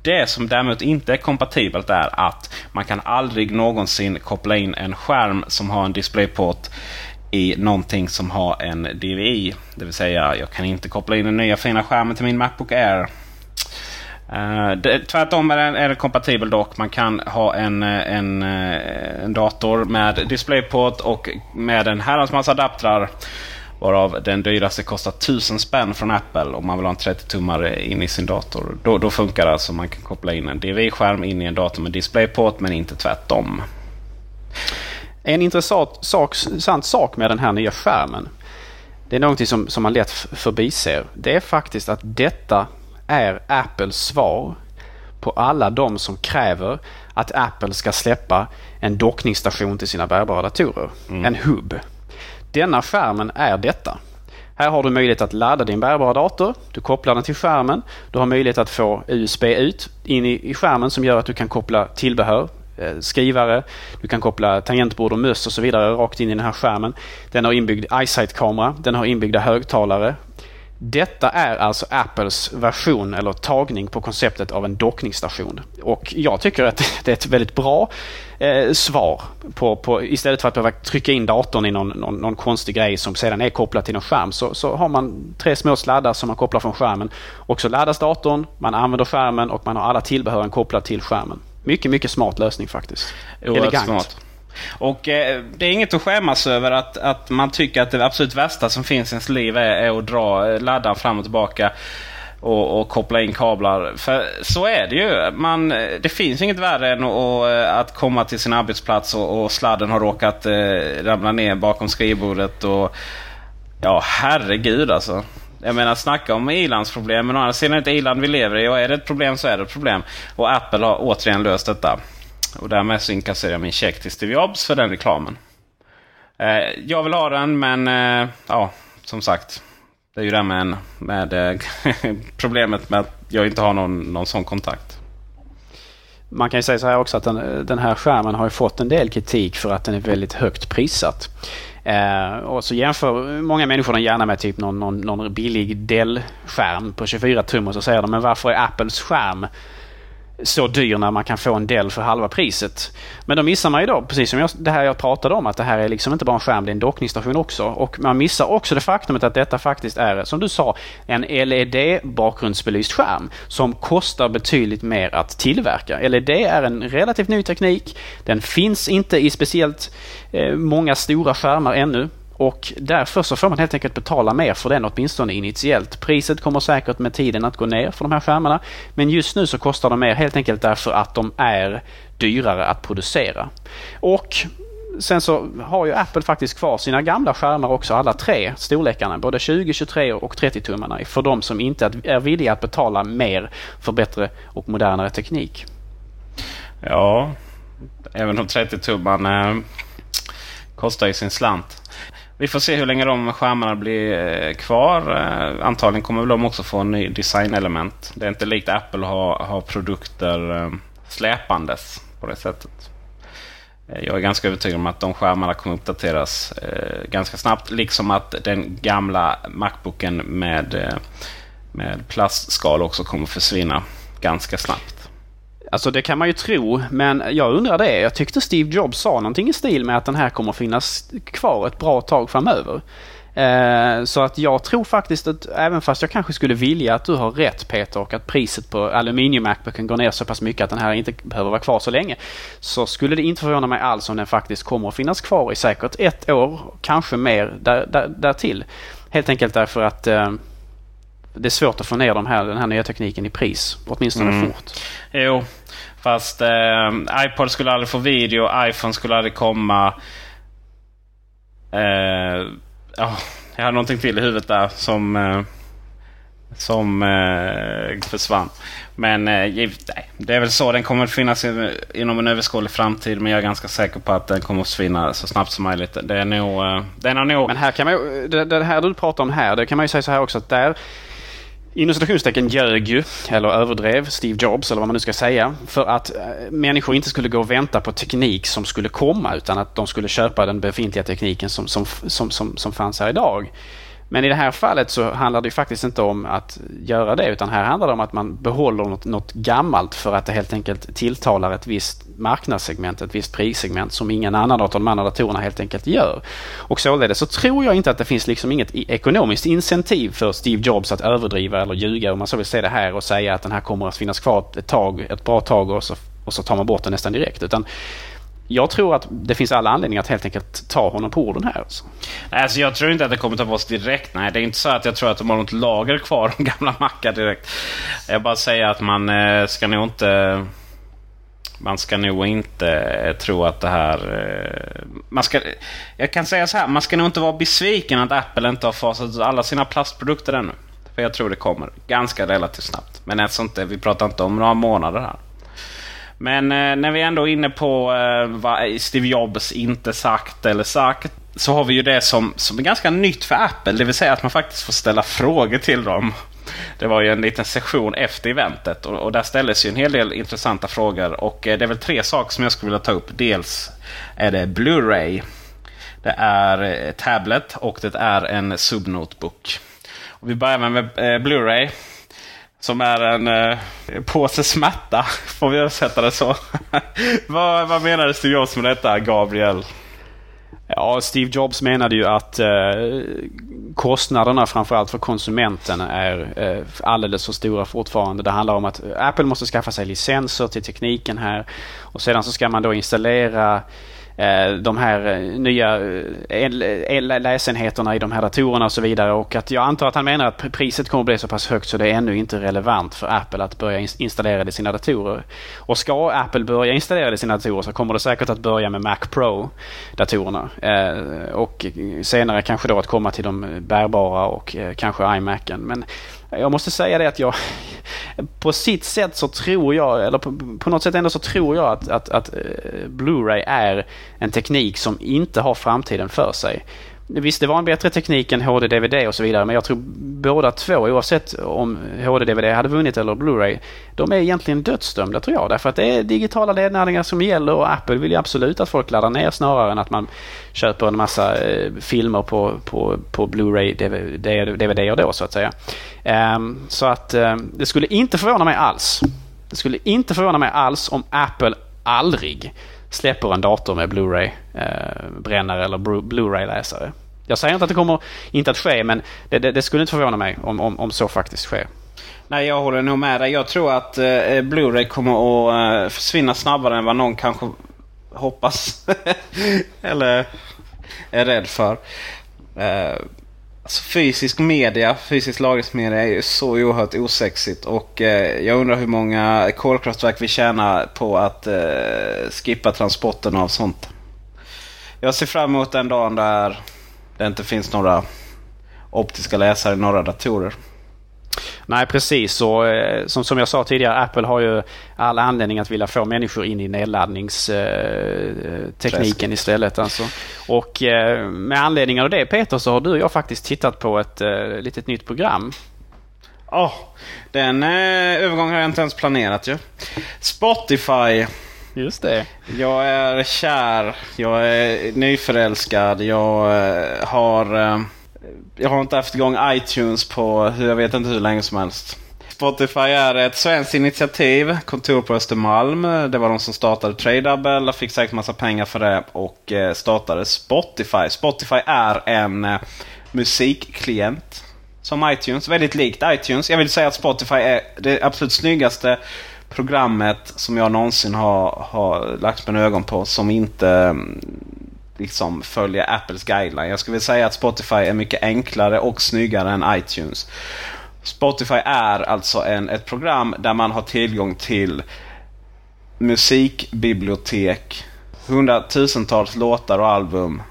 Det som däremot inte är kompatibelt är att man kan aldrig någonsin koppla in en skärm som har en DisplayPort i någonting som har en DVI. Det vill säga jag kan inte koppla in den nya fina skärmen till min Macbook Air. Uh, det, tvärtom är den är den kompatibel dock. Man kan ha en, eh, en, eh, en dator med DisplayPort och med en herrans massa adaptrar. Varav den dyraste kostar 1000 spänn från Apple om man vill ha en 30-tummare in i sin dator. Då, då funkar det alltså. Man kan koppla in en DVI-skärm in i en dator med DisplayPort men inte tvärtom. En intressant sak, sak med den här nya skärmen. Det är någonting som, som man lätt förbiser. Det är faktiskt att detta är Apples svar på alla de som kräver att Apple ska släppa en dockningsstation till sina bärbara datorer. Mm. En hub. Denna skärmen är detta. Här har du möjlighet att ladda din bärbara dator. Du kopplar den till skärmen. Du har möjlighet att få USB ut in i, i skärmen som gör att du kan koppla tillbehör Eh, Eh, skrivare. Du kan koppla tangentbord och möss och så vidare rakt in i den här skärmen. Den har inbyggd iSight-kamera. Den har inbyggda högtalare. Detta är alltså Apples version eller tagning på konceptet av en dockningsstation. Och jag tycker att det är ett väldigt bra eh, svar. På, på, istället för att behöva trycka in datorn i någon, någon, någon, konstig grej som sedan är kopplad till en skärm så, så har man tre små sladdar som man kopplar från skärmen. Och så laddas datorn, man använder skärmen och man har alla tillbehören kopplade till skärmen. Mycket, mycket smart lösning faktiskt. Elegant. Smart. Och eh, det är inget att skämmas över att, att man tycker att det absolut värsta som finns i ens liv är, är att dra laddaren fram och tillbaka. Och, och, koppla in kablar. För så är det ju. Man, det finns inget värre än att, eh, att komma till sin arbetsplats och, och sladden har råkat eh, ramla ner bakom skrivbordet. Och, ja, herregud alltså. Jag menar snacka om ilandsproblem. Men å andra sidan är det ett iland vi lever i och är det ett problem så är det ett problem. Och Apple har återigen löst detta. Och därmed så inkasserar jag min check till Steve Jobs för den reklamen. Eh, jag vill ha den men eh, ja, som sagt. Det är ju det med, med eh, problemet med att jag inte har någon, någon sån kontakt. Man kan ju säga så här också att den, den här skärmen har fått en del kritik för att den är väldigt högt prissatt. Eh, och så jämför många människor den gärna med typ någon, någon, någon billig Dell-skärm på 24 tum och så säger de men varför är Apples skärm så dyr när man kan få en Dell för halva priset. Men då missar man ju då, precis som jag, det här jag pratade om, att det här är liksom inte bara en skärm, det är en dockningsstation också. Och man missar också det faktumet att detta faktiskt är, som du sa, en LED bakgrundsbelyst skärm som kostar betydligt mer att tillverka. LED är en relativt ny teknik. Den finns inte i speciellt eh, många stora skärmar ännu. Och därför så får man helt enkelt betala mer för den åtminstone initiellt. Priset kommer säkert med tiden att gå ner för de här skärmarna. Men just nu så kostar de mer helt enkelt därför att de är dyrare att producera. Och sen så har ju Apple faktiskt kvar sina gamla skärmar också, alla tre storlekarna. Både 20, 23 och 30-tummarna för de som inte är villiga att betala mer för bättre och modernare teknik. Ja, även om 30-tummarna eh, kostar ju sin slant. Vi får se hur länge de skärmarna blir eh, kvar. Eh, antagligen kommer väl de också få en ny designelement. Det är inte likt Apple att ha, ha produkter eh, släpandes på det sättet. Jag är ganska övertygad om att de skärmarna kommer uppdateras ganska snabbt. Liksom att den gamla Macbooken med, med plastskal också kommer försvinna ganska snabbt. Alltså det kan man ju tro, men jag undrar det. Jag tyckte Steve Jobs sa någonting i stil med att den här kommer finnas kvar ett bra tag framöver. Eh, så att jag tror faktiskt att även fast jag kanske skulle vilja att du har rätt Peter och att priset på aluminium Macbooken går ner så pass mycket att den här inte behöver vara kvar så länge. Så skulle det inte förvåna mig alls om den faktiskt kommer att finnas kvar i säkert ett år, kanske mer där, där, därtill. Helt enkelt därför att eh, det är svårt att få ner de här, den här nya tekniken i pris. Åtminstone mm. fort. Jo, fast eh, iPod skulle aldrig få video. iPhone skulle aldrig komma. Eh, oh, jag hade någonting till i huvudet där som, eh, som eh, försvann. Men eh, nej, det är väl så. Den kommer att finnas inom en överskådlig framtid. Men jag är ganska säker på att den kommer att försvinna så snabbt som möjligt. Det är nog... Eh, den är nog... Men här kan man ju, det, det här du pratar om här, det kan man ju säga så här också att där inom citationstecken ljög ju, eller överdrev, Steve Jobs eller vad man nu ska säga. För att eh, människor inte skulle gå och vänta på teknik som skulle komma utan att de skulle köpa den befintliga tekniken som, som, som, som, som fanns här idag. Men i det här fallet så handlar det faktiskt inte om att göra det utan här handlar det om att man behåller något, något gammalt för att det helt enkelt tilltalar ett visst marknadssegment, ett visst prissegment som ingen annan av de andra datorerna helt enkelt gör. Och således så tror jag inte att det finns liksom inget ekonomiskt incentiv för Steve Jobs att överdriva eller ljuga om man så vill se det här och säga att den här kommer att finnas kvar ett tag, ett bra tag och så, och så tar man bort den nästan direkt. Utan jag tror att det finns alla anledningar att helt enkelt ta honom på orden här. Alltså. Alltså jag tror inte att det kommer ta bort direkt. Nej, det är inte så att jag tror att de har något lager kvar om gamla mackar direkt. Jag bara säger att man eh, ska nog inte... Man ska nog inte eh, tro att det här... Eh, man ska, jag kan säga så här, man ska nog inte vara besviken att Apple inte har fasat ut alla sina plastprodukter ännu. För jag tror det kommer ganska relativt snabbt. Men eftersom inte, vi pratar inte om några månader här. Men eh, när vi ändå är inne på eh, vad Steve Jobs inte sagt eller sagt. Så har vi ju det som, som är ganska nytt för Apple. Det vill säga att man faktiskt får ställa frågor till dem. Det var ju en liten session efter eventet och, och där ställdes ju en hel del intressanta frågor. Och eh, det är väl tre saker som jag skulle vilja ta upp. Dels är det Blu-ray. Det är eh, Tablet och det är en Subnotebook. Och vi börjar med, med eh, Blu-ray. Som är en eh, påse smärta, får vi översätta det så. vad, vad menade Steve Jobs med detta, Gabriel? Ja, Steve Jobs menade ju att eh, kostnaderna framförallt för konsumenten är eh, alldeles för stora fortfarande. Det handlar om att Apple måste skaffa sig licenser till tekniken här och sedan så ska man då installera Eh, de här eh, nya eh, läsenheterna i de här datorerna och så vidare. Och att jag antar att han menar att priset kommer att bli så pass högt så det är ännu inte relevant för Apple att börja installera det i sina datorer. Och ska Apple börja installera det i sina datorer så kommer det säkert att börja med Mac Pro-datorerna. Och senare kanske då att komma till de bärbara och kanske iMacen. Men jag måste säga det att jag på sitt sätt så tror jag, eller på, på något sätt ändå så tror jag att, att, att eh, Blu-ray är en teknik som inte har framtiden för sig. Visst, det var en bättre teknik än HD-DVD och så vidare, men jag tror båda två, oavsett om HD-DVD hade vunnit eller Blu-ray, de är egentligen dödsdömda tror jag. Därför att det är digitala nedladdningar som gäller och Apple vill ju absolut att folk laddar ner snarare än att man köper en massa eh, filmer på, på, på Blu-ray, DVD, DVD då så att säga. Um, så att um, det skulle inte förvåna mig alls. Det skulle inte förvåna mig alls om Apple aldrig släpper en dator med Blu-ray-brännare eh, eller Blu-ray-läsare. Jag säger inte att det kommer inte att ske, men det, det, det skulle inte förvåna mig om, om, om, så faktiskt sker. Nej, jag håller nog med dig. Jag tror att eh, eh Blu-ray kommer att eh, försvinna snabbare än vad någon kanske hoppas. eller är rädd för. Eh, Alltså fysisk media, fysisk lagringsmedia är ju så oerhört osexigt. Och eh, jag undrar hur många kolkraftverk vi tjänar på att eh, skippa transporten av sånt. Jag ser fram emot den dagen där det inte finns några optiska läsare i några datorer. Nej precis och eh, som, som jag sa tidigare Apple har ju all anledning att vilja få människor in i nedladdningstekniken istället. Alltså. Och eh, med anledning av det Peter så har du och jag faktiskt tittat på ett eh, litet nytt program. Ja, oh, den eh, övergången har jag inte ens planerat ju. Spotify. Just det. Jag är kär, jag är nyförälskad, jag har jag har inte haft igång iTunes på jag vet inte hur länge som helst. Spotify är ett svenskt initiativ. Kontor på Östermalm. Det var de som startade Tradeable. Fick säkert massa pengar för det och eh, startade Spotify. Spotify är en eh, musikklient. Som iTunes. Väldigt likt iTunes. Jag vill säga att Spotify är det absolut snyggaste programmet som jag någonsin har, har lagt mina ögon på. Som inte mm, liksom följa Apples guideline. Jag skulle vilja säga att Spotify är mycket enklare och snyggare än iTunes. Spotify är alltså en, ett program där man har tillgång till musikbibliotek, hundratusentals låtar och album.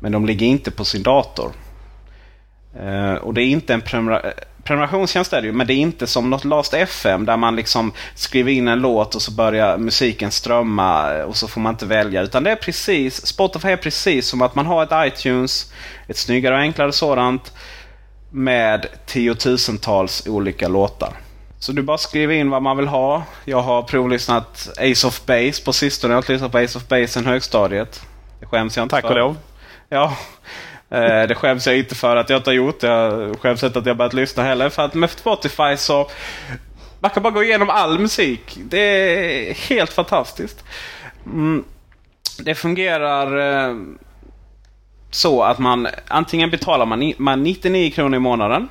Men de ligger inte på sin dator. Uh, och det är inte en prenumerationstjänst är det ju, men det är inte som något Last FM där man liksom skriver in en låt och så börjar musiken strömma och så får man inte välja. Utan det är precis, Spotify är precis som att man har ett iTunes, ett snyggare och enklare sådant, med tiotusentals olika låtar. Så du bara skriver in vad man vill ha. Jag har provlyssnat Ace of Base på sistone. Jag har lyssnat på Ace of Base sen högstadiet. Det skäms jag inte Tack och lov. Ja, Eh, det skäms jag inte för att jag inte har gjort. Jag skäms inte att jag börjat lyssna heller. För att med Spotify så... Man kan bara gå igenom all musik. Det är helt fantastiskt. Mm. Det fungerar eh, så att man antingen betalar man, man 99 kronor i månaden.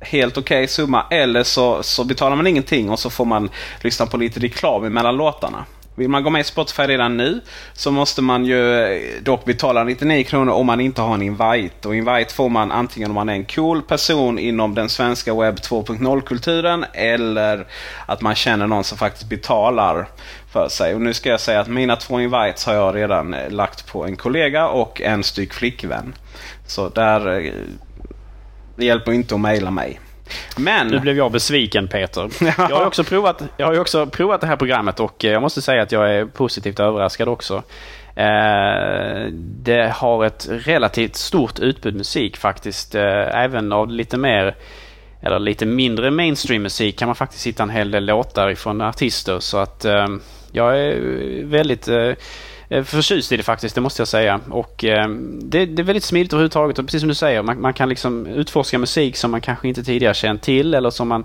Helt okej okay summa. Eller så, så betalar man ingenting och så får man lyssna på lite reklam mellan låtarna. Vill man gå med i Spotify redan nu så måste man ju eh, dock betala 99 kronor om man inte har en invite. Och invite får man antingen om man är en cool person inom den svenska webb 2.0-kulturen eller att man känner någon som faktiskt betalar för sig. Och nu ska jag säga att mina två invites har jag redan eh, lagt på en kollega och en styck flickvän. Så där eh, det hjälper inte att mejla mig. Men... Nu blev jag besviken Peter. Jag har, också provat, jag har också provat det här programmet och jag måste säga att jag är positivt överraskad också. Eh, det har ett relativt stort utbud musik faktiskt. Eh, även av lite mer eller lite mindre mainstream musik kan man faktiskt hitta en hel del låtar ifrån artister. Så att eh, jag är väldigt Eh, förtjust i det faktiskt, det måste jag säga. Och eh, det, det, är väldigt smidigt överhuvudtaget och precis som du säger, man, man, kan liksom utforska musik som man kanske inte tidigare känt till eller som man,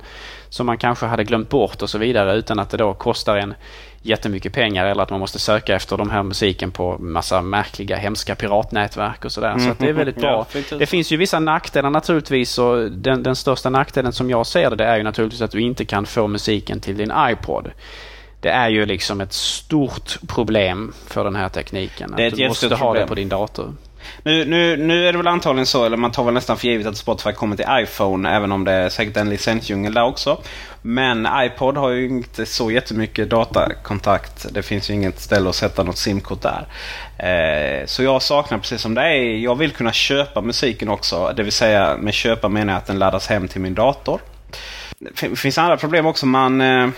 som man kanske hade glömt bort och så vidare utan att det då kostar en jättemycket pengar eller att man måste söka efter de här musiken på massa märkliga hemska piratnätverk och sådär. Mm. Så det är väldigt bra. Ja, det finns ju vissa nackdelar naturligtvis och den, den största nackdelen som jag ser det, det är ju naturligtvis att du inte kan få musiken till din iPod det är ju liksom ett stort problem för den här tekniken. Det är ett du måste ha det på din dator. Nu, nu, nu är det väl antagligen så, eller man tar väl nästan för givet att Spotify kommer till iPhone, även om det är säkert en licensdjungel där också. Men iPod har ju inte så jättemycket datakontakt. Det finns ju inget ställe att sätta något simkort där. Eh, så jag saknar precis som det är, jag vill kunna köpa musiken också. Det vill säga med köpa menar jag att den laddas hem till min dator. Det finns andra problem också. Man... Eh,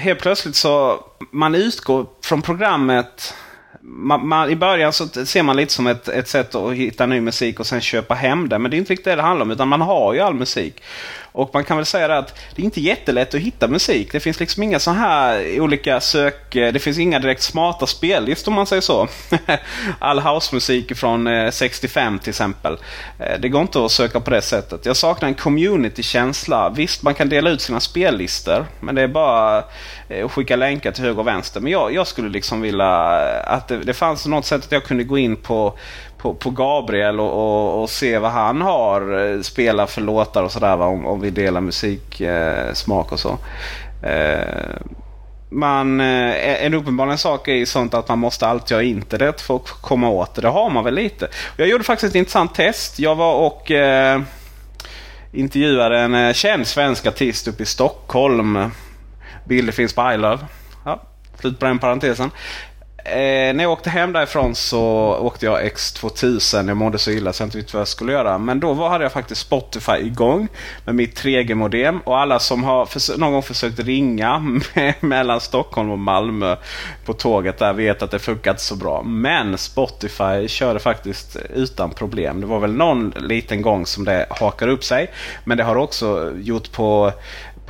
helt plötsligt så man utgår från programmet man, man, I början så ser man lite som ett, ett sätt att hitta ny musik och sen köpa hem det. Men det är inte riktigt det det handlar om. Utan man har ju all musik. Och man kan väl säga att det är inte jättelätt att hitta musik. Det finns liksom inga så här olika sök... Eh, det finns inga direkt smarta spellistor om man säger så. All housemusik från eh, 65 till exempel. Eh, det går inte att söka på det sättet. Jag saknar en community-känsla. Visst, man kan dela ut sina spellistor. Men det är bara att skicka länkar till höger och vänster. Men jag, jag skulle liksom vilja att det, det fanns något sätt att jag kunde gå in på på, på Gabriel och, och, och, se vad han har eh, spelat för låtar och sådär. Om, om vi delar musiksmak eh, och så. Eh, man, eh, en uppenbar sak är ju sånt att man måste alltid ha internet för att komma åt det. Det har man väl lite. Jag gjorde faktiskt ett intressant test. Jag var och eh, intervjuade en eh, känd svensk artist uppe i Stockholm. Bilder finns på iLove. Ja, slut på den parentesen. Eh, när jag åkte hem därifrån så åkte jag X2000. Jag mådde så illa så jag inte visste vad jag skulle göra. Men då var hade jag faktiskt Spotify igång med mitt 3G-modem. Och alla som har någon gång försökt ringa mellan Stockholm och Malmö på tåget där vet att det funkat så bra. Men Spotify körde faktiskt utan problem. Det var väl någon liten gång som det hakade upp sig. Men det har också gjort på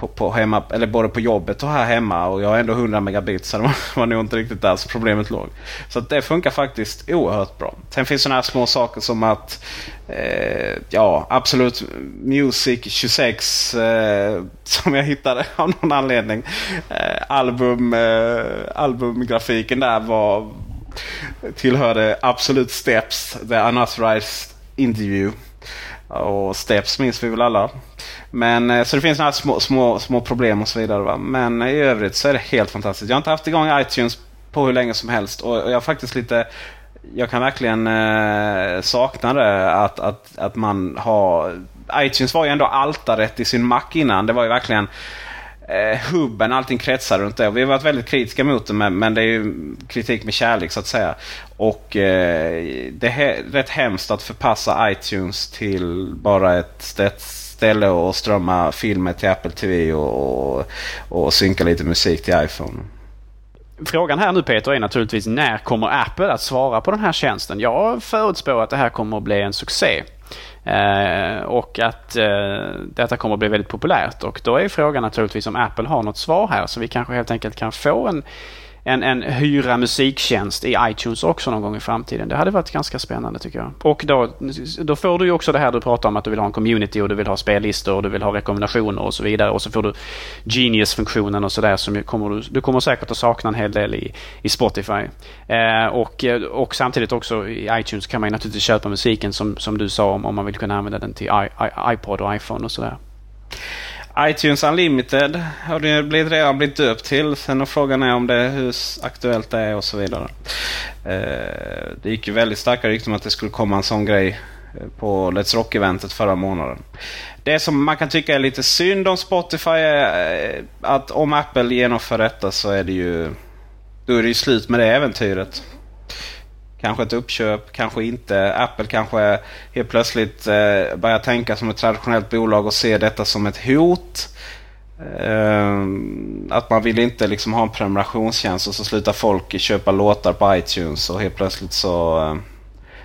på, på hemma, eller både på jobbet och här hemma. Och jag har ändå 100 megabit så det var, nog inte riktigt där problemet låg. Så det funkar faktiskt oerhört bra. Sen finns sådana här små saker som att eh, ja, Absolut Music 26 eh, som jag hittade av någon anledning. Eh, album, eh, albumgrafiken där var tillhörde Absolut Steps, The Unauthorized Interview. Och Steps minns vi väl alla. Men, eh, så det finns några små, små, små problem och så vidare. Va? Men i övrigt så är det helt fantastiskt. Jag har inte haft igång iTunes på hur länge som helst. Och jag har faktiskt lite... Jag kan verkligen eh, sakna det att, att, att man har... iTunes var ju ändå altaret i sin Mac innan. Det var ju verkligen eh, hubben, allting kretsar runt det. Vi har varit väldigt kritiska mot det men, men det är ju kritik med kärlek så att säga. Och eh, det är rätt hemskt att förpassa iTunes till bara ett ställe och strömma filmer till Apple TV och, och, och synka lite musik till iPhone. Frågan här nu Peter är naturligtvis när kommer Apple att svara på den här tjänsten? Jag förutspår att det här kommer att bli en succé. Eh, och att eh, detta kommer att bli väldigt populärt. Och då är frågan naturligtvis om Apple har något svar här så vi kanske helt enkelt kan få en en, en hyra musiktjänst i iTunes också någon gång i framtiden. Det hade varit ganska spännande tycker jag. Och då, då får du ju också det här du pratar om att du vill ha en community och du vill ha spellistor och du vill ha rekommendationer och så vidare. Och så får du Genius-funktionen och sådär som kommer du, du kommer säkert att sakna en hel del i, i Spotify. Eh, och, och samtidigt också i iTunes kan man ju naturligtvis köpa musiken som, som du sa om, om man vill kunna använda den till I, I, iPod och iPhone och sådär iTunes Unlimited har det blivit, redan blivit döpt till. Sen frågan är om det hur aktuellt det är och så vidare. Eh, det gick ju väldigt starka rykten om att det skulle komma en sån grej eh, på Let's Rock-eventet förra månaden. Det som man kan tycka är lite synd om Spotify är eh, att om Apple genomför detta så är det ju... Då är det ju slut med det äventyret. Kanske ett uppköp, kanske inte. Apple kanske helt plötsligt eh, börjar tänka som ett traditionellt bolag och ser detta som ett hot. Eh, att man vill inte liksom ha en prenumerationstjänst och så slutar folk köpa låtar på iTunes och helt plötsligt så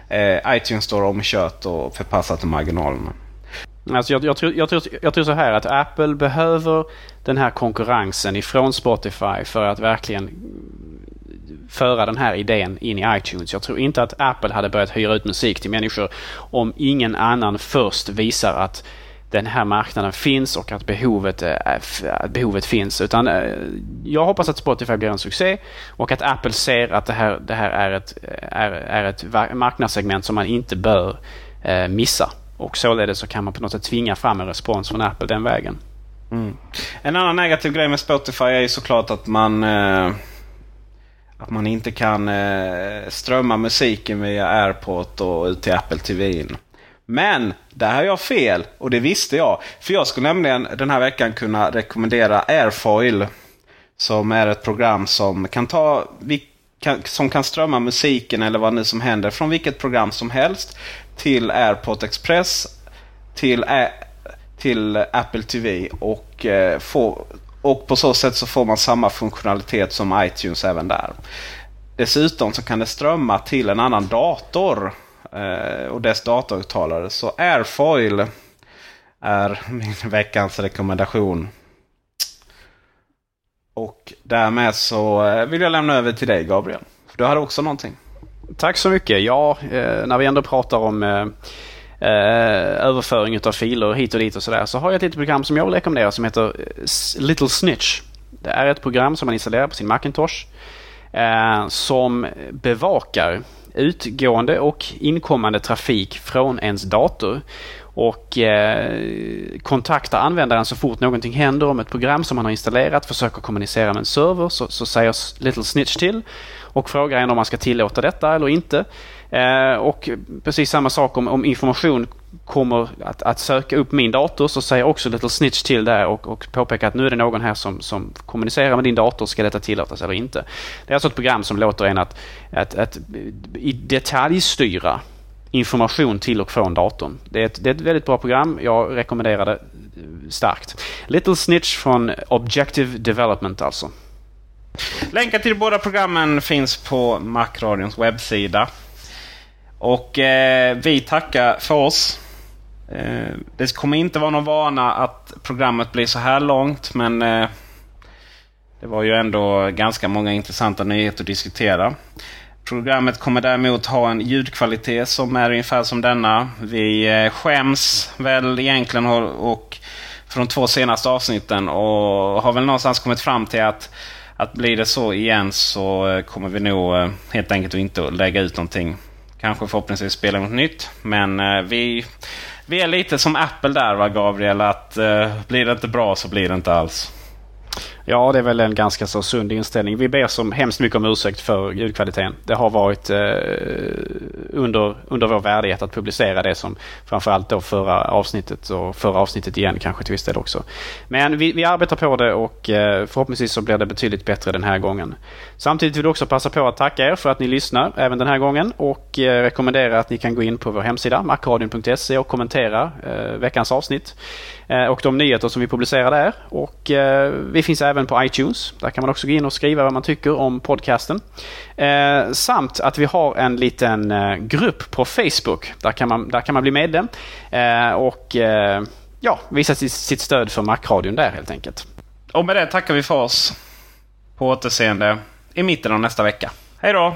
eh, eh iTunes står omkört och förpassat till marginalerna. Alltså jag, jag, tror, jag, tror, jag tror så här att Apple behöver den här konkurrensen ifrån Spotify för att verkligen föra den här idén in i iTunes. Jag tror inte att Apple hade börjat hyra ut musik till människor om ingen annan först visar att den här marknaden finns och att behovet, eh, att behovet finns. Utan eh, jag hoppas att Spotify blir en succé och att Apple ser att det här, det här är, ett, eh, är, är ett marknadssegment som man inte bör missa. Och således så kan man på något sätt tvinga fram en respons från Apple den vägen. Mm. En annan negativ grej med Spotify är ju såklart att man eh att man inte kan eh, strömma musiken via AirPort och ut till Apple TV. Men där har jag fel och det visste jag. För jag skulle nämligen den här veckan kunna rekommendera Airfoil. Som är ett program som kan ta som kan strömma musiken eller vad nu som händer från vilket program som helst till AirPort Express till, eh, till Apple TV och eh, få och på så sätt så får man samma funktionalitet som iTunes även där. dessutom så kan det strömma till en annan dator eh, och dess datauttalare. Så Airfoil är min veckans rekommendation. Och därmed så eh, vill jag lämna över till dig Gabriel. För du hade också någonting. Tack så mycket. Ja, eh, när vi ändå pratar om eh, eh överföring av filer hit och dit och sådär så har jag ett litet program som jag vill rekommendera som heter eh, Little Snitch. Det är ett program som man installerar på sin Macintosh eh, som bevakar utgående och inkommande trafik från ens dator och eh, kontaktar användaren så fort någonting händer om ett program som man har installerat, försöker kommunicera med en server så, så säger Little Snitch till och frågar en om man ska tillåta detta eller inte. Eh, och precis samma sak om, om information kommer att, att, söka upp min dator så säger också Little Snitch till där och, och påpekar att nu är det någon här som, som kommunicerar med din dator, ska detta tillåtas eller inte? Det är alltså ett program som låter en att, att, att i detalj styra information till och från datorn. Det är, ett, det är ett väldigt bra program. Jag rekommenderar det eh, starkt. Little Snitch från Objective Development alltså. Länkar till båda programmen finns på Macradions webbsida. Och eh, vi tackar för oss. Eh, det kommer inte vara någon vana att programmet blir så här långt men eh, det var ju ändå ganska många intressanta nyheter att diskutera. Programmet kommer däremot ha en ljudkvalitet som är ungefär som denna. Vi eh, skäms väl egentligen och för de två senaste avsnitten och har väl någonstans kommit fram till att att blir det så igen så eh, kommer vi nog eh, helt enkelt inte lägga ut någonting. Kanske förhoppningsvis spela något nytt. Men eh, vi, vi är lite som Apple där va Gabriel. Att eh, blir det inte bra så blir det inte alls. Ja, det är väl en ganska så sund inställning. Vi ber som hemskt mycket om ursäkt för ljudkvaliteten. Det har varit eh, under, under vår värdighet att publicera det som framförallt då förra avsnittet och förra avsnittet igen kanske till viss del också. Men vi, vi arbetar på det och eh, förhoppningsvis så blir det betydligt bättre den här gången. Samtidigt vill vi också passa på att tacka er för att ni lyssnar även den här gången och eh, rekommendera att ni kan gå in på vår hemsida macradion.se och kommentera eh, veckans avsnitt eh, och de nyheter som vi publicerar där. Och eh, vi finns även även på iTunes. Där kan man också gå in och skriva vad man tycker om podcasten. Eh, samt att vi har en liten eh, grupp på Facebook. Där kan man, där kan man bli medlem eh, och eh, ja, visa sitt, sitt stöd för Macradion där helt enkelt. Och med det tackar vi för oss. På återseende i mitten av nästa vecka. Hej då!